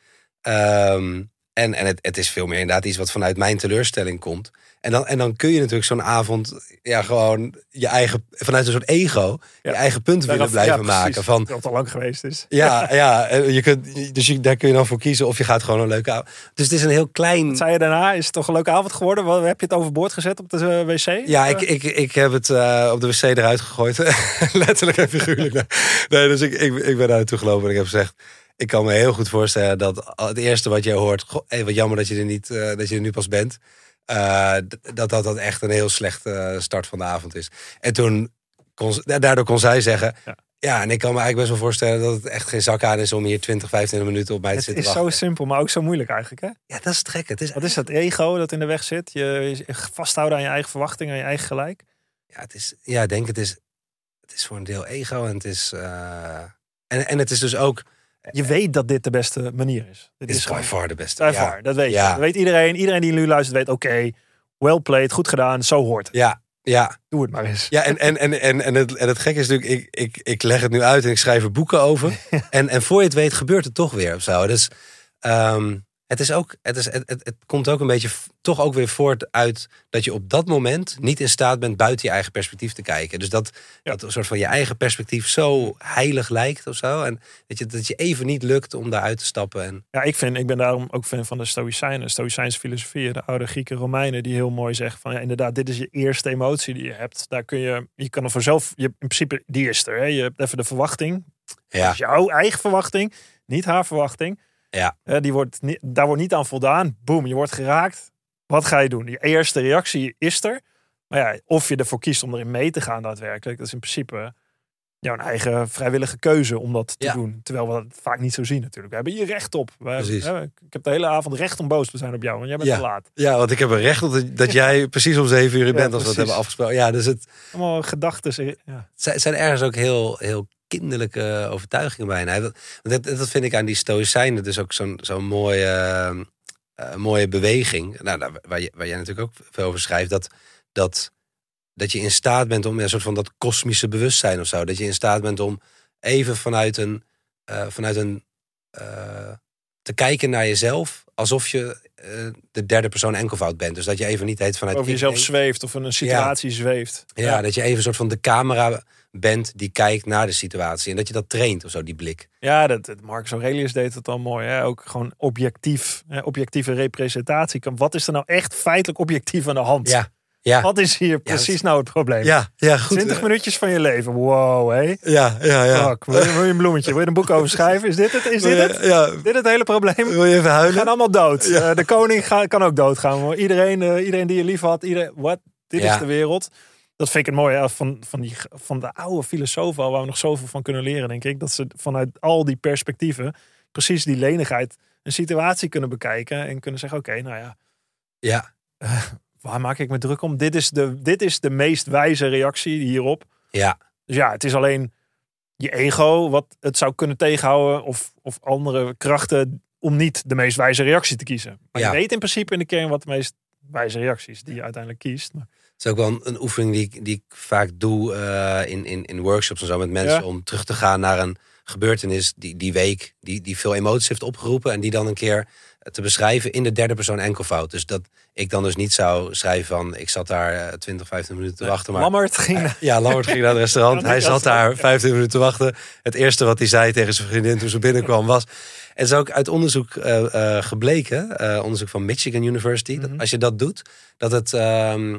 Ehm, en en het, het is veel meer inderdaad iets wat vanuit mijn teleurstelling komt. En dan, en dan kun je natuurlijk zo'n avond ja, gewoon je eigen, vanuit een soort ego, Ja. je eigen punt willen blijven ja, maken. Van, Dat het al lang geweest is. ja, ja, eh, je kunt, dus je, daar kun je dan voor kiezen of je gaat gewoon een leuke avond. Dus het is een heel klein... Wat zei je daarna? Is het toch een leuke avond geworden? Wat, heb je het overboord gezet op de eh, wc? Ja, Eh, ik, ik, ik heb het op de wc eruit gegooid. Letterlijk en figuurlijk. Nee, dus ik, ik, ik ben daar naartoe gelopen en ik heb gezegd... Ik kan me heel goed voorstellen dat het eerste wat jij hoort... Goh, hey, wat jammer dat je er, niet, eh, dat je er nu pas bent. eh, dat, dat dat echt een heel slechte start van de avond is. En toen kon, daardoor kon zij zeggen... Ja. Ja. en ik kan me eigenlijk best wel voorstellen dat het echt geen zak aan is... om hier 20, 25 minuten op mij te het zitten is zo simpel, maar ook zo moeilijk eigenlijk. Hè? Ja, dat is het gek. Het is, Wat is dat ego dat in de weg zit? Je, je vasthouden aan je eigen verwachting, aan je eigen gelijk. ja, het is, ja, ik denk het is, het is voor een deel ego en het is, eh, en, en het is dus ook, Je weet dat dit de beste manier is. Dit dit is by far de beste. by ja. far, dat weet je. Ja. Dat weet iedereen. Iedereen die nu luistert weet, oké, well played, goed gedaan, zo hoort het. Ja, ja, Doe het maar eens. ja, en, en, en, en, en, het, en het gekke is natuurlijk, ik, ik, ik leg het nu uit en ik schrijf er boeken over. En, en voor je het weet gebeurt het toch weer of zo. Dus ehm, het, is ook, het, is, het, het, het komt ook een beetje toch ook weer voort uit dat je op dat moment niet in staat bent buiten je eigen perspectief te kijken. Dus dat, Ja. dat een soort van je eigen perspectief zo heilig lijkt of zo. En dat je, dat je even niet lukt om daaruit te stappen. En, Ja, ik, vind, ik ben daarom ook fan van de Stoïcijnen. Stoïcijnse filosofie, de oude Grieken, Romeinen, die heel mooi zeggen van ja, inderdaad, dit is je eerste emotie die je hebt. Daar kun je, je kan er vanzelf, je, in principe, die is er. Hè? Je hebt even de verwachting. Dat ja, is jouw eigen verwachting, niet haar verwachting. Ja. Die wordt, niet- daar wordt niet aan voldaan. Boom, je wordt geraakt. Wat ga je doen? Je eerste reactie is er. Maar ja, of je ervoor kiest om erin mee te gaan daadwerkelijk, dat is in principe jouw eigen vrijwillige keuze om dat te Ja. doen. Terwijl we dat vaak niet zo zien natuurlijk. We hebben hier recht op. We, ik heb de hele avond recht om boos te zijn op jou, want jij bent Ja. te laat. ja, want ik heb er recht op dat, dat jij precies om zeven uur Ja, bent als we precies. hebben afgesproken. Ja, dus het, Allemaal gedachten. Ja. Zijn- zijn ergens ook heel, heel kinderlijke overtuigingen bijna. Dat, dat vind ik aan die stoïcijnen dus ook zo'n zo'n mooie, eh, eh, mooie beweging. Nou, daar- waar, je, waar jij natuurlijk ook veel over schrijft. Dat, dat dat je in staat bent om ja, een soort van dat kosmische bewustzijn of zo. Dat je in staat bent om even vanuit een, eh, vanuit een te kijken naar jezelf alsof je de derde persoon enkelvoud bent. Dus dat je even niet heet vanuit Over jezelf zweeft of in een situatie zweeft. Ja, dat je even een soort van de camera bent die kijkt naar de situatie. En dat je dat traint of zo, die blik. Ja, dat, Marcus Aurelius deed het al mooi. Hè? Ook gewoon objectief, hè? objectieve representatie. Kan- Wat is er nou echt feitelijk objectief aan de hand? Ja, ja. Wat is hier precies nou het probleem? Ja, ja, goed. 20 minuutjes van je leven. Wow, hé. Ja, ja, ja. Fuck, wil, je, wil je een bloemetje? Wil je een boek over schrijven? Is dit het? Is dit het? Ja, Dit het hele probleem? wil je even We huilen? gaan allemaal dood. Eh, de koning ga- kan ook doodgaan. Iedereen, eh, iedereen die je lief had. Iedereen, what? Dit is de wereld. Dat vind ik het mooie van, van, die, van de oude filosofen al, waar we nog zoveel van kunnen leren, denk ik. Dat ze vanuit al die perspectieven, precies die lenigheid, een situatie kunnen bekijken. En kunnen zeggen, oké, nou ja, Ja, waar maak ik me druk om? Dit is de, dit is de meest wijze reactie hierop. ja, Dus ja, het is alleen je ego wat het zou kunnen tegenhouden. Of, of andere krachten om niet de meest wijze reactie te kiezen. Maar Ja. je weet in principe in de kern wat de meest wijze reactie is die je uiteindelijk kiest. Maar, is ook wel een, een oefening die, ik- die ik vaak doe eh, in, in, in workshops en zo met mensen. Ja. Om terug te gaan naar een gebeurtenis die, die week, die, die veel emoties heeft opgeroepen. En die dan een keer te beschrijven in de derde persoon enkelvoud. Dus dat ik dan dus niet zou schrijven van ik zat daar eh, 20, 15 minuten te wachten. Maar Lammert ging naar- Ja, Lambert ging naar het restaurant. Hij zat daar ja. 15 minuten te wachten. Het eerste wat hij zei tegen zijn vriendin toen ze binnenkwam was... Het is ook uit onderzoek eh, eh, gebleken, eh, onderzoek van Michigan University... dat Mhm. als je dat doet, dat het, ehm,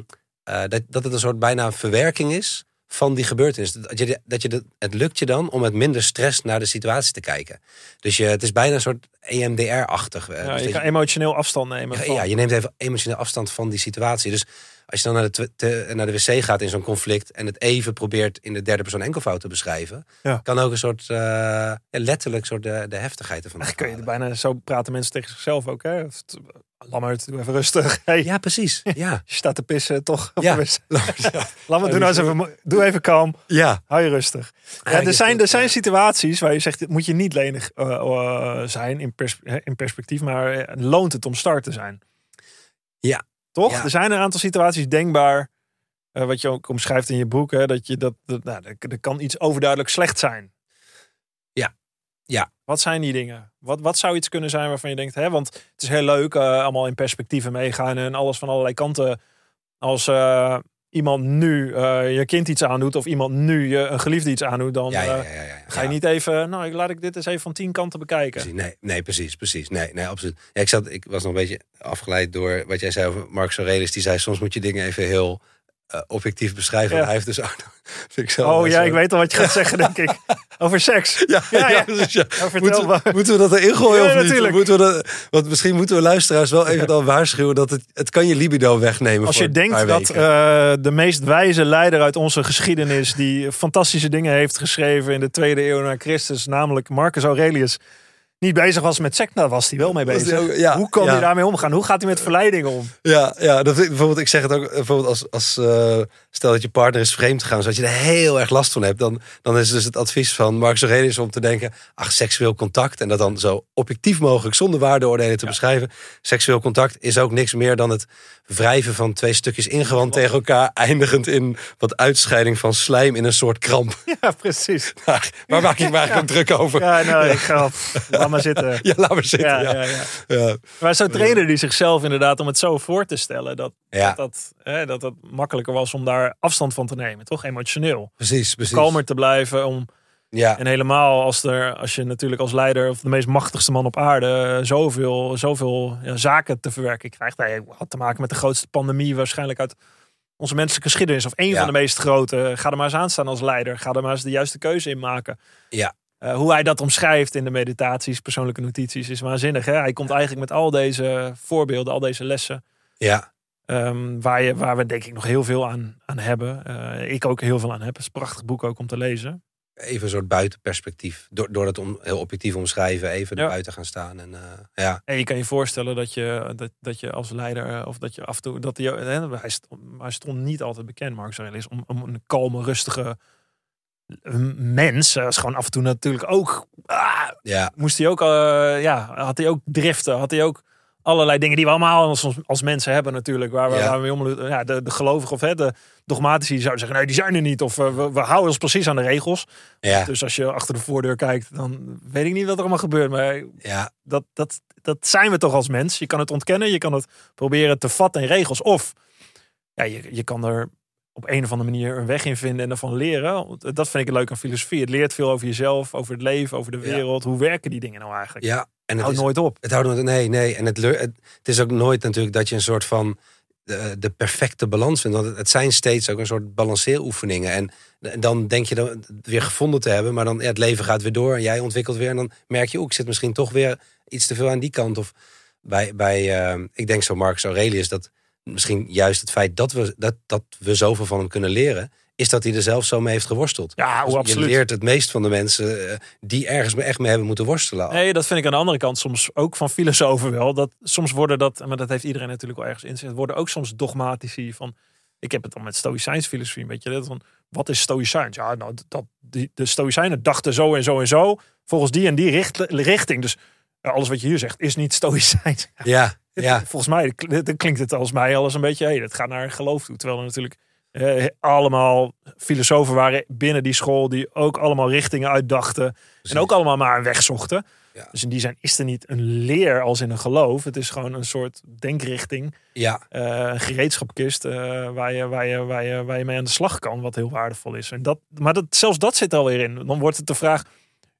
eh, dat, dat het een soort bijna verwerking is van die gebeurtenis. Dat je, dat je het lukt je dan om met minder stress naar de situatie te kijken. Dus je, het is bijna een soort EMDR-achtig. eh, Ja, dus je kan emotioneel afstand nemen. ja, van- ja, je neemt even emotioneel afstand van die situatie. Dus als je dan naar de, te- naar de wc gaat in zo'n conflict en het even probeert in de derde persoon enkelvoud te beschrijven, Ja. kan ook een soort eh, letterlijk soort de, de heftigheid ervan. Eigenlijk kun je bijna zo praten mensen tegen zichzelf ook. Hè? Lammert, doe even rustig. Hey, Ja, precies. Ja, Je staat te pissen, toch? Ja. Ja. Lammert, doe nou eens even, doe even kalm. ja. Hou je rustig. Ja, er, zijn, er zijn situaties waar je zegt, moet je niet lenig eh, eh, zijn in, pers- in perspectief, maar loont het om start te zijn. Ja. Toch? Ja. Er zijn een aantal situaties denkbaar, eh, wat je ook omschrijft in je boek, hè, dat je dat, dat nou, kan iets overduidelijk slecht zijn. Ja. Ja. Wat zijn die dingen? Wat, wat zou iets kunnen zijn waarvan je denkt, hè, want het is heel leuk, eh, allemaal in perspectieven meegaan en alles van allerlei kanten. Als eh, iemand nu eh, je kind iets aandoet of iemand nu je een geliefde iets aandoet, dan Ja, ja, eh, ja. Ga je niet even, nou, ik- laat ik dit eens even van tien kanten bekijken. precies. Nee, nee, precies, precies. Nee, nee, absoluut. Ik, zat, ik was nog een beetje afgeleid door wat jij zei over Marcus Aurelius. Die zei, soms moet je dingen even heel eh, objectief beschrijven. Ja. Hij heeft dus ook... vind ik Oh zo- ja, ik weet al wat je gaat zeggen, denk ik. Over seks. Ja, Ja. Nou, Moeten, we, moeten we dat erin gooien of niet? natuurlijk. Moeten we dat, want misschien moeten we luisteraars wel even dan waarschuwen dat het, het kan je libido wegnemen. Als je denkt dat eh, de meest wijze leider uit onze geschiedenis, die fantastische dingen heeft geschreven in de tweede eeuw na Christus, namelijk Marcus Aurelius, niet bezig was met seks, daar was hij wel mee bezig. ook- ja, Hoe kan ja. hij daarmee omgaan? Hoe gaat hij met verleiding om? Ja, ja dat bijvoorbeeld, ik zeg het ook bijvoorbeeld als, als eh, stel dat je partner is vreemd gegaan, zodat je er heel erg last van hebt, dan, dan is dus het advies van Marcus Aurelius om te denken, ach, seksueel contact, en dat dan zo objectief mogelijk, zonder waardeoordelen te beschrijven. Seksueel contact is ook niks meer dan het wrijven van twee stukjes ingewand tegen elkaar, eindigend in wat uitscheiding van slijm in een soort kramp. Ja, precies. Waar, waar maak ik me eigenlijk ook druk over? Ja, nou, ik ga, laat maar zitten. Ja, laat maar zitten. Ja, Ja, ja, ja. ja. Maar zo trainen die zichzelf inderdaad om het zo voor te stellen dat Ja, dat, dat, hè, dat het makkelijker was om daar afstand van te nemen, toch? Emotioneel. precies, precies. Kalmer te blijven om Ja, En helemaal als, er, als je natuurlijk als leider of de meest machtigste man op aarde eh, zoveel, zoveel ja, zaken te verwerken krijgt. Hij had te maken met de grootste pandemie waarschijnlijk uit onze menselijke geschiedenis. Of één Ja. van de meest grote. Ga er maar eens aan staan als leider. Ga er maar eens de juiste keuze in maken. Ja. Eh, hoe hij dat omschrijft in de meditaties, persoonlijke notities, is waanzinnig. Hè? Hij komt eigenlijk met al deze voorbeelden, al deze lessen. ja, ehm, waar, je, waar we denk ik nog heel veel aan, aan hebben. Eh, ik ook heel veel aan heb. Het is een prachtig boek ook om te lezen. Even een soort buitenperspectief. Door, door dat om, heel objectief omschrijven, even Ja. er buiten gaan staan. En, eh, ja. En je kan je voorstellen dat je, dat, dat je als leider, eh, of dat je af en toe, dat hij, hè, hij, stond, hij stond niet altijd bekend, Marcus Aurelius, om, om een kalme, rustige eh, mens. Was gewoon af en toe natuurlijk ook, ah, ja, moest hij ook, eh, ja, had hij ook driften, had hij ook allerlei dingen die we allemaal als, als mensen hebben natuurlijk. Waar we, Ja. waar we om ja, de, de gelovigen of hè, de dogmatici die zouden zeggen, nee, die zijn er niet. Of eh, we, we houden ons precies aan de regels. Ja, Dus als je achter de voordeur kijkt, dan weet ik niet wat er allemaal gebeurt. Maar ja, dat, dat, dat zijn we toch als mens. Je kan het ontkennen, je kan het proberen te vatten in regels. Of ja, je, je kan er op een of andere manier een weg in vinden en ervan leren. Dat vind ik leuk aan filosofie. Het leert veel over jezelf, over het leven, over de Ja. wereld. Hoe werken die dingen nou eigenlijk? ja. En het Houdt is, nooit op. Het houdt nooit, nee, nee. En het, het, is ook nooit natuurlijk dat je een soort van de, de perfecte balans vindt. Want het, het zijn steeds ook een soort balanceeroefeningen. En dan denk je dan weer gevonden te hebben, maar dan ja, het leven gaat weer door en jij ontwikkelt weer. En dan merk je ook, ik zit misschien toch weer iets te veel aan die kant. Of bij, bij eh, ik denk zo Marcus Aurelius, dat misschien juist het feit dat we, dat, dat we zoveel van hem kunnen leren, is dat hij er zelf zo mee heeft geworsteld. Ja, Dus hoe absoluut. Je leert het meest van de mensen eh, die ergens echt mee hebben moeten worstelen. Nee, dat vind ik aan de andere kant soms ook van filosofen wel. Dat soms worden dat, maar dat heeft iedereen natuurlijk wel ergens in zich, worden ook soms dogmatici van. Ik heb het dan met stoïcijns filosofie, weet je dat van wat is stoïcijns? Ja, nou dat die, de stoïcijnen dachten zo en zo en zo volgens die en die richt, richting. Dus ja, alles wat je hier zegt is niet stoïcijns. Ja, ja. Volgens mij klinkt het als mij alles een beetje, hey, dat gaat naar geloof toe. Terwijl er natuurlijk eh, allemaal filosofen waren binnen die school die ook allemaal richtingen uitdachten. En ook allemaal maar een weg zochten. Ja. Dus in die zin is er niet een leer als in een geloof. Het is gewoon een soort denkrichting, ja. eh, een gereedschapkist eh, waar, je, waar, je, waar, je, waar je mee aan de slag kan, wat heel waardevol is. En dat, maar dat, zelfs dat zit er alweer in. Dan wordt het de vraag,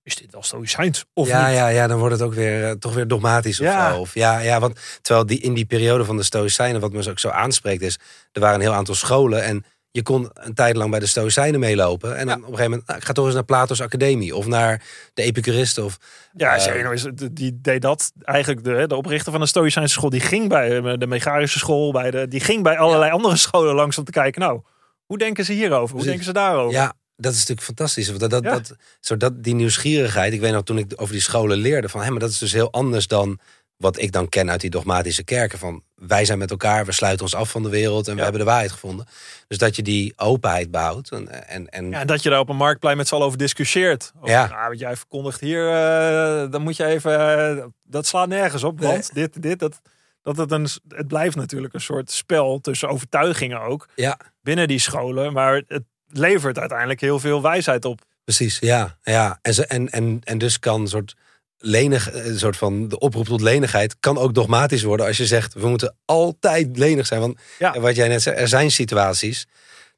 is dit wel stoïcijns of ja, niet? ja, ja, dan wordt het ook weer eh, toch weer dogmatisch of Ja. zo. Of, ja, ja, want terwijl die, in die periode van de Stoïcijnen, wat me ook zo aanspreekt, is er waren een heel aantal scholen en je kon een tijd lang bij de Stoïcijnen meelopen. En dan op een gegeven moment, nou, ik ga toch eens naar Plato's Academie of naar de Epicuristen. Of, Ja, Zeno is, die deed dat eigenlijk. De, de oprichter van de Stoïcijnse school, die ging bij eh, de mechanische school, bij de, die ging bij allerlei andere scholen langs om te kijken. Nou, hoe denken ze hierover? Hoe Precies. denken ze daarover? ja, dat is natuurlijk fantastisch. Want Dat, dat, Ja. dat, zo dat, die nieuwsgierigheid, ik weet nog toen ik over die scholen leerde, van hé, maar dat is dus heel anders dan wat ik dan ken uit die dogmatische kerken. Van wij zijn met elkaar, we sluiten ons af van de wereld en we hebben de waarheid gevonden. Dus dat je die openheid behoudt. En, en, en Ja, en dat je daar op een marktplein met z'n allen over discussieert. Of, Ja. Nou, wat jij verkondigt hier, eh, dan moet je even. eh, dat slaat nergens op. Nee. Want dit, dit, dat. Dat het, een, het blijft natuurlijk een soort spel tussen overtuigingen ook ja, binnen die scholen. Maar het levert uiteindelijk heel veel wijsheid op. Precies, ja. ja. En, ze, en, en, en dus kan een soort lenig, een soort van de oproep tot lenigheid kan ook dogmatisch worden als je zegt we moeten altijd lenig zijn. Want Ja. wat jij net zei, er zijn situaties.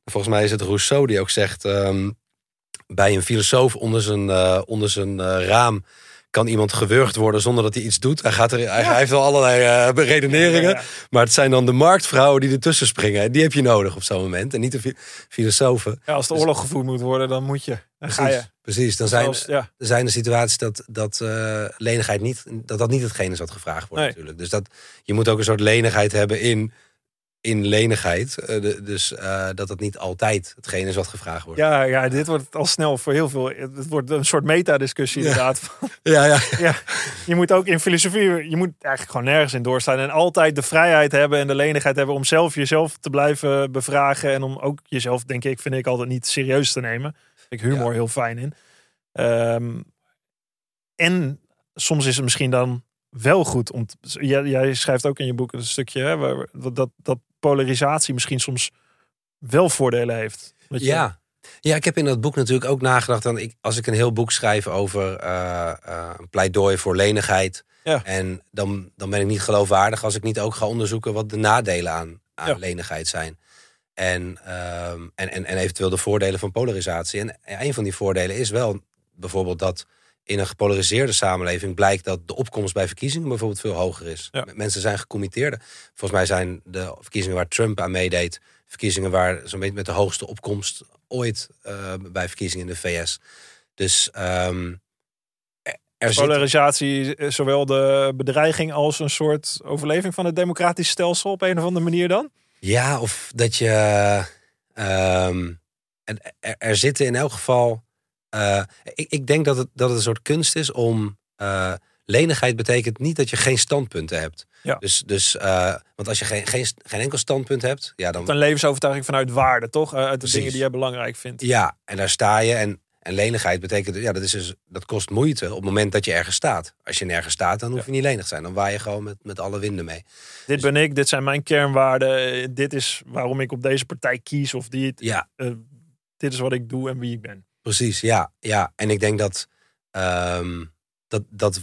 Volgens mij is het Rousseau die ook zegt ehm, bij een filosoof onder zijn, eh, onder zijn eh, raam kan iemand gewurgd worden zonder dat hij iets doet. Hij, gaat er, hij, hij heeft wel allerlei eh, redeneringen. Maar het zijn dan de marktvrouwen die ertussen springen. Die heb je nodig op zo'n moment. En niet de fi- filosofen. Ja, als de oorlog gevoerd moet worden, dan moet je. Dan ga je. Precies, precies. Dan zijn, ja. er zijn de situaties dat, dat eh, lenigheid niet, dat dat niet hetgene is wat gevraagd wordt Nee. natuurlijk. Dus dat, je moet ook een soort lenigheid hebben in, in lenigheid. Eh, dus eh, dat het niet altijd hetgene is wat gevraagd wordt. Ja, ja, dit wordt al snel voor heel veel. Het wordt een soort metadiscussie Ja. inderdaad. ja. ja. ja, je moet ook in filosofie, je moet eigenlijk gewoon nergens in doorstaan. En altijd de vrijheid hebben en de lenigheid hebben om zelf jezelf te blijven bevragen. En om ook jezelf, denk ik, vind ik altijd niet serieus te nemen. Ik humor Ja. heel fijn in. Ehm, en soms is het misschien dan wel goed om. te- jij, jij schrijft ook in je boek een stukje hè, waar, dat, dat polarisatie misschien soms wel voordelen heeft. Je- Ja. ja, ik heb in dat boek natuurlijk ook nagedacht. aan ik, als ik een heel boek schrijf over eh, eh, een pleidooi voor lenigheid. Ja. En dan, dan ben ik niet geloofwaardig als ik niet ook ga onderzoeken wat de nadelen aan, aan Ja. lenigheid zijn. En, ehm, en, en, en eventueel de voordelen van polarisatie. En een van die voordelen is wel bijvoorbeeld dat in een gepolariseerde samenleving blijkt dat de opkomst bij verkiezingen bijvoorbeeld veel hoger is. Ja. Mensen zijn gecommitteerder. Volgens mij zijn de verkiezingen waar Trump aan meedeed, verkiezingen waar zo'n beetje met de hoogste opkomst ooit eh, bij verkiezingen in de VS. Dus ehm, er- zit, Polarisatie, eh, zowel de bedreiging als een soort overleving van het democratisch stelsel op een of andere manier dan? Ja, of dat je. ehm, er, er zitten in elk geval. Eh, ik, ik denk dat het, dat het een soort kunst is om. eh, lenigheid betekent niet dat je geen standpunten hebt. Ja. Dus, dus eh, want als je geen, geen, geen enkel standpunt hebt, ja, dan. Een levensovertuiging vanuit waarde, toch? Uit de Precies. dingen die jij belangrijk vindt. Ja, en daar sta je. En En lenigheid betekent, ja, dat, is dus, dat kost moeite op het moment dat je ergens staat. Als je nergens staat, dan hoef je niet lenig te zijn. Dan waai je gewoon met, met alle winden mee. Dit ben ik, dit zijn mijn kernwaarden. Dit is waarom ik op deze partij kies of die. Ja, dit is wat ik doe en wie ik ben. Precies. Ja, ja. En ik denk dat, ehm, dat, dat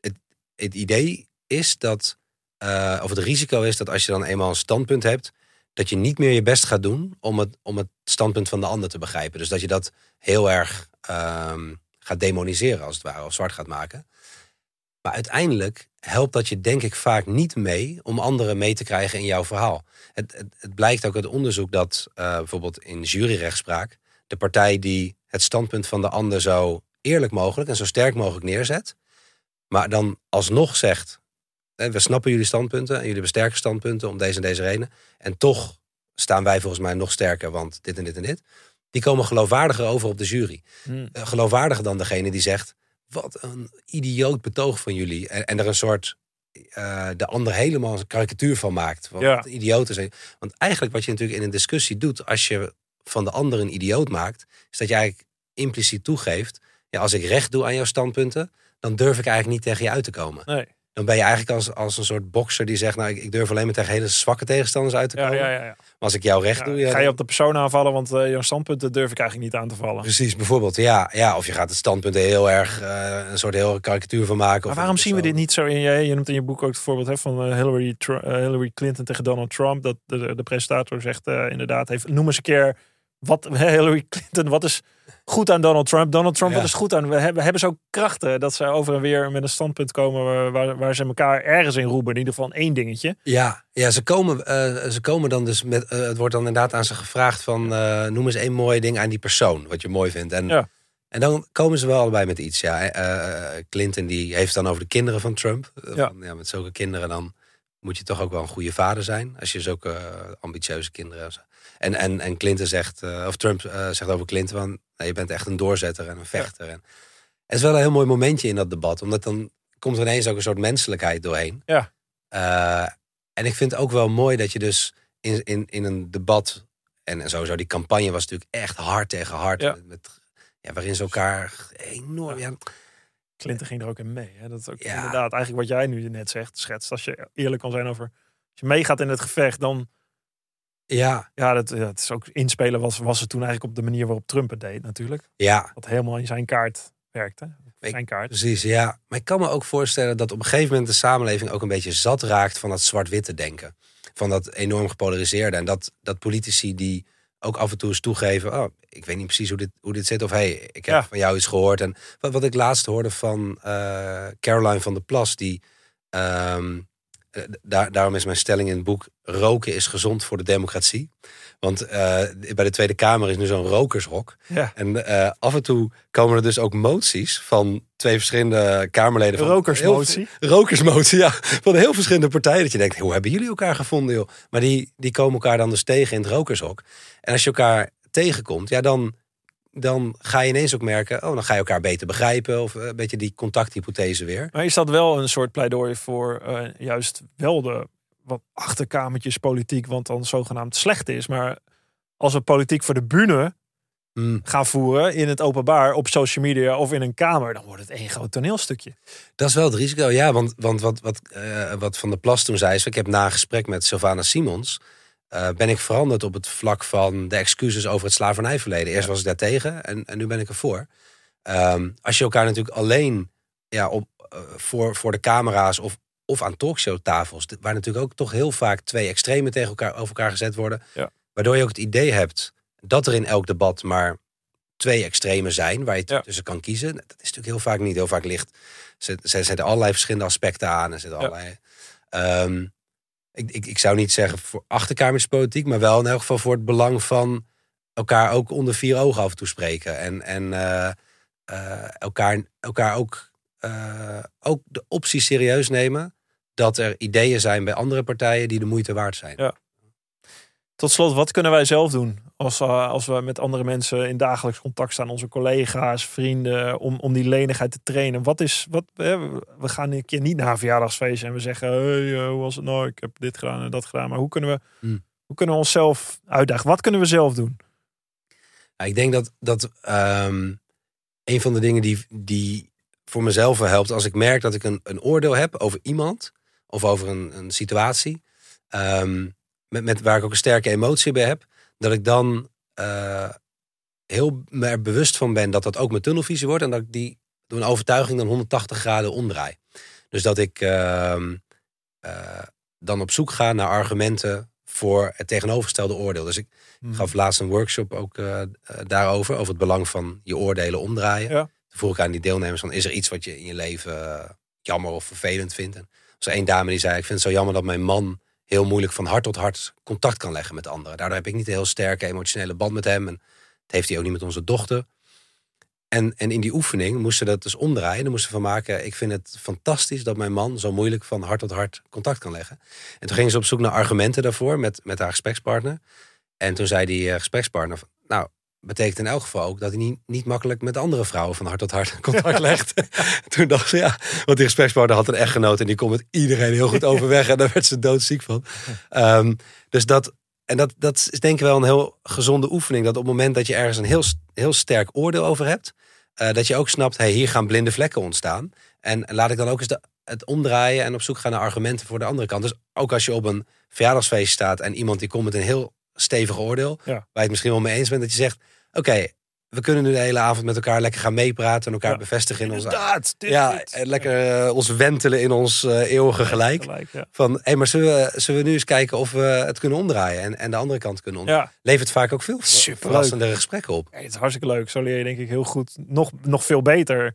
het, het idee is dat, eh, of het risico is dat als je dan eenmaal een standpunt hebt, dat je niet meer je best gaat doen om het, om het standpunt van de ander te begrijpen. Dus dat je dat heel erg ehm, gaat demoniseren, als het ware, of zwart gaat maken. Maar uiteindelijk helpt dat je denk ik vaak niet mee om anderen mee te krijgen in jouw verhaal. Het, het, het blijkt ook uit onderzoek dat eh, bijvoorbeeld in juryrechtspraak de partij die het standpunt van de ander zo eerlijk mogelijk en zo sterk mogelijk neerzet, maar dan alsnog zegt: we snappen jullie standpunten en jullie hebben sterke standpunten om deze en deze redenen, en toch staan wij volgens mij nog sterker, want dit en dit en dit. Die komen geloofwaardiger over op de jury. Hmm. Eh, geloofwaardiger dan degene die zegt: wat een idioot betoog van jullie. En, en er een soort eh, de ander helemaal een karikatuur van maakt. Wat Ja. idioten zijn. Want eigenlijk wat je natuurlijk in een discussie doet, als je van de ander een idioot maakt, is dat je eigenlijk impliciet toegeeft: ja, als ik recht doe aan jouw standpunten, dan durf ik eigenlijk niet tegen je uit te komen. Nee. Dan ben je eigenlijk als, als een soort bokser die zegt: Nou, ik, ik durf alleen maar tegen hele zwakke tegenstanders uit te komen. ja, ja. ja. Maar als ik jou recht doe, ja, ga je op de persoon aanvallen, want eh jouw standpunten durf ik eigenlijk niet aan te vallen. Precies, bijvoorbeeld. Ja, ja, of je gaat het standpunt heel erg eh, een soort heel karikatuur van maken. Maar waarom zien we dit niet zo in je? Je noemt in je boek ook het voorbeeld hè, van eh, Hillary, Hillary Clinton tegen Donald Trump. Dat de, de presentator zegt inderdaad, heeft, noem eens een keer wat Hillary Clinton, wat is goed aan Donald Trump? Donald Trump, Ja. wat is goed aan? We hebben, hebben ze ook krachten dat ze over en weer met een standpunt komen waar, waar, ze elkaar ergens in roepen. In ieder geval één dingetje. Ja, ja ze, komen, eh, ze komen dan dus met. eh, het wordt dan inderdaad aan ze gevraagd van. eh, noem eens één mooi ding aan die persoon. Wat je mooi vindt. En, Ja. en dan komen ze wel allebei met iets. Ja, Clinton die heeft dan over de kinderen van Trump. Ja. van, ja, met zulke kinderen dan moet je toch ook wel een goede vader zijn. Als je zulke ambitieuze kinderen hebt. En, en, en Clinton zegt, eh, of Trump eh, zegt over Clinton van. nee, je bent echt een doorzetter en een vechter. En, het is wel een heel mooi momentje in dat debat. Omdat dan komt er ineens ook een soort menselijkheid doorheen. Ja. Eh, en ik vind het ook wel mooi dat je dus in, in, in een debat. En sowieso, die campagne was natuurlijk echt hard tegen hard. Ja. Met, met- ja, waarin ze elkaar enorm. Ja, Clinton ging er ook in mee. Hè? Dat is ook inderdaad eigenlijk wat jij nu net zegt, schetst. Als je eerlijk kan zijn over. Als je meegaat in het gevecht, dan. Ja, Ja, dat, het is ook inspelen was, was het toen eigenlijk op de manier waarop Trump het deed, natuurlijk. ja, Wat helemaal in zijn kaart werkte. Zijn kaart. precies. Ja. Maar ik kan me ook voorstellen dat op een gegeven moment de samenleving ook een beetje zat raakt van dat zwart-witte denken. Van dat enorm gepolariseerde. En dat, dat politici die ook af en toe eens toegeven. Oh, ik weet niet precies hoe dit, hoe dit zit. Of hey, ik heb Ja. van jou iets gehoord. En wat, wat ik laatst hoorde van eh, Caroline van der Plas. Die, ehm, eh, daar, daarom is mijn stelling in het boek. Roken is gezond voor de democratie. Want eh, bij de Tweede Kamer is nu zo'n rokershok. Ja. En eh, af en toe komen er dus ook moties van twee verschillende Kamerleden. Van Rokersmotie. Heel, rokersmotie, ja. Van heel verschillende partijen. Dat je denkt, hoe hebben jullie elkaar gevonden, joh? Maar die, die komen elkaar dan dus tegen in het rokershok. En als je elkaar tegenkomt, ja, dan, dan ga je ineens ook merken... oh, dan ga je elkaar beter begrijpen. Of eh, een beetje die contacthypothese weer. Maar is dat wel een soort pleidooi voor eh, juist wel de wat achterkamertjes politiek, want dan zogenaamd slecht is. Maar als we politiek voor de bühne Hmm. gaan voeren in het openbaar, op social media of in een kamer, dan wordt het één groot toneelstukje. Dat is wel het risico, ja. Want, want wat, wat, eh, wat Van der Plas toen zei... is, ik heb na een gesprek met Sylvana Simons... eh, ben ik veranderd op het vlak van de excuses over het slavernijverleden. Eerst was ik daar tegen en, en nu ben ik ervoor. Ehm, als je elkaar natuurlijk alleen ja, op, eh, voor, voor de camera's of, of aan talkshowtafels... waar natuurlijk ook toch heel vaak twee extremen tegen elkaar, over elkaar gezet worden... Ja. waardoor je ook het idee hebt dat er in elk debat maar twee extremen zijn... waar je Ja. tussen kan kiezen. Dat is natuurlijk heel vaak niet. Heel vaak ligt ze, ze zetten allerlei verschillende aspecten aan. Er zitten Ja. allerlei, Ehm, ik, ik, ik zou niet zeggen voor achterkamerspolitiek, maar wel in elk geval voor het belang van elkaar ook onder vier ogen af en toe spreken. En, eh, eh, elkaar, elkaar ook, eh, ook de optie serieus nemen dat er ideeën zijn bij andere partijen die de moeite waard zijn. Ja. Tot slot, wat kunnen wij zelf doen als, eh, als we met andere mensen in dagelijks contact staan, onze collega's, vrienden, om, om die lenigheid te trainen? Wat is, wat, hè, we gaan een keer niet naar een verjaardagsfeest en we zeggen, hey, eh, hoe was het nou? Ik heb dit gedaan en dat gedaan. Maar hoe kunnen we, Hmm. hoe kunnen we onszelf uitdagen? Wat kunnen we zelf doen? Nou, ik denk dat, dat ehm, een van de dingen die, die voor mezelf helpt, als ik merk dat ik een, een oordeel heb over iemand of over een, een situatie, ehm, met, met waar ik ook een sterke emotie bij heb, dat ik dan eh, heel me er bewust van ben dat dat ook mijn tunnelvisie wordt en dat ik die door een overtuiging dan 180 graden omdraai. Dus dat ik ehm, eh, dan op zoek ga naar argumenten voor het tegenovergestelde oordeel. Dus ik Mhm. gaf laatst een workshop ook eh, daarover, over het belang van je oordelen omdraaien. Ja. Toen vroeg ik aan die deelnemers van, is er iets wat je in je leven jammer of vervelend vindt? En er was één dame die zei, ik vind het zo jammer dat mijn man heel moeilijk van hart tot hart contact kan leggen met anderen. Daardoor heb ik niet een heel sterke emotionele band met hem. En dat heeft hij ook niet met onze dochter. En, en in die oefening moesten ze dat dus omdraaien. Dan moesten ze van maken, ik vind het fantastisch dat mijn man zo moeilijk van hart tot hart contact kan leggen. En toen gingen ze op zoek naar argumenten daarvoor met, met haar gesprekspartner. En toen zei die eh, gesprekspartner, nou, betekent in elk geval ook dat hij niet, niet makkelijk met andere vrouwen van hart tot hart contact legt. toen dacht ze, ja, want die gesprekspartner had een echtgenoot en die kon met iedereen heel goed overweg. en daar werd ze doodziek van. Ehm, dus dat, en dat, dat is denk ik wel een heel gezonde oefening. Dat op het moment dat je ergens een heel, heel sterk oordeel over hebt, eh, dat je ook snapt, hey, hier gaan blinde vlekken ontstaan. En laat ik dan ook eens de, het omdraaien en op zoek gaan naar argumenten voor de andere kant. Dus ook als je op een verjaardagsfeest staat en iemand die komt met een heel stevig oordeel, Ja. waar je het misschien wel mee eens bent, dat je zegt, oké, we kunnen nu de hele avond met elkaar lekker gaan meepraten en elkaar Ja. bevestigen in. Inderdaad. Dit, Ja, dit. en lekker eh, ons wentelen in ons eh, eeuwige gelijk. Gelijk, ja. Van, hé, maar zullen we, zullen we nu eens kijken of we het kunnen omdraaien en, en de andere kant kunnen omdraaien? ja. Levert vaak ook veel Superleuk. verrassendere gesprekken op. Het is hartstikke leuk. Zo leer je denk ik heel goed, nog, nog veel beter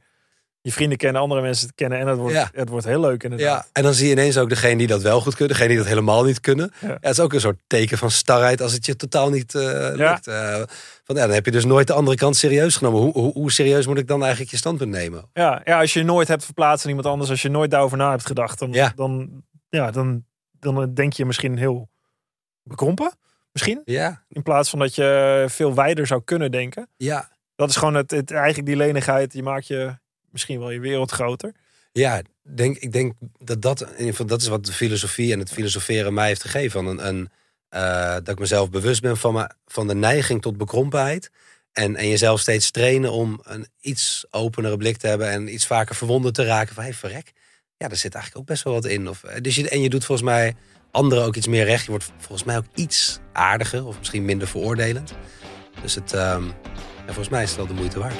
je vrienden kennen, andere mensen kennen. En het wordt, Ja. het wordt heel leuk inderdaad. Ja, en dan zie je ineens ook degene die dat wel goed kunnen, degene die dat helemaal niet kunnen. Ja. Ja. het is ook een soort teken van starheid als het je totaal niet eh, lukt. Eh, van, ja, dan heb je dus nooit de andere kant serieus genomen. Hoe, hoe, hoe serieus moet ik dan eigenlijk je standpunt nemen? Ja, ja, als je je nooit hebt verplaatst in iemand anders, als je nooit daarover na hebt gedacht, dan, Ja. dan, ja, dan, dan denk je misschien heel bekrompen. Misschien. Ja, In plaats van dat je veel wijder zou kunnen denken. ja, Dat is gewoon het, het eigenlijk die lenigheid. Die maakt je misschien wel je wereld groter. ja. Denk, ik denk dat dat, in ieder geval, dat is wat de filosofie en het filosoferen mij heeft gegeven. Een, een, eh, dat ik mezelf bewust ben van, van de neiging tot bekrompenheid. En, en jezelf steeds trainen om een iets openere blik te hebben. En iets vaker verwonderd te raken. Van, hey, verrek. Ja, daar zit eigenlijk ook best wel wat in. Of, eh, dus je, en je doet volgens mij anderen ook iets meer recht. Je wordt volgens mij ook iets aardiger. Of misschien minder veroordelend. Dus het, ehm, ja, volgens mij is het wel de moeite waard.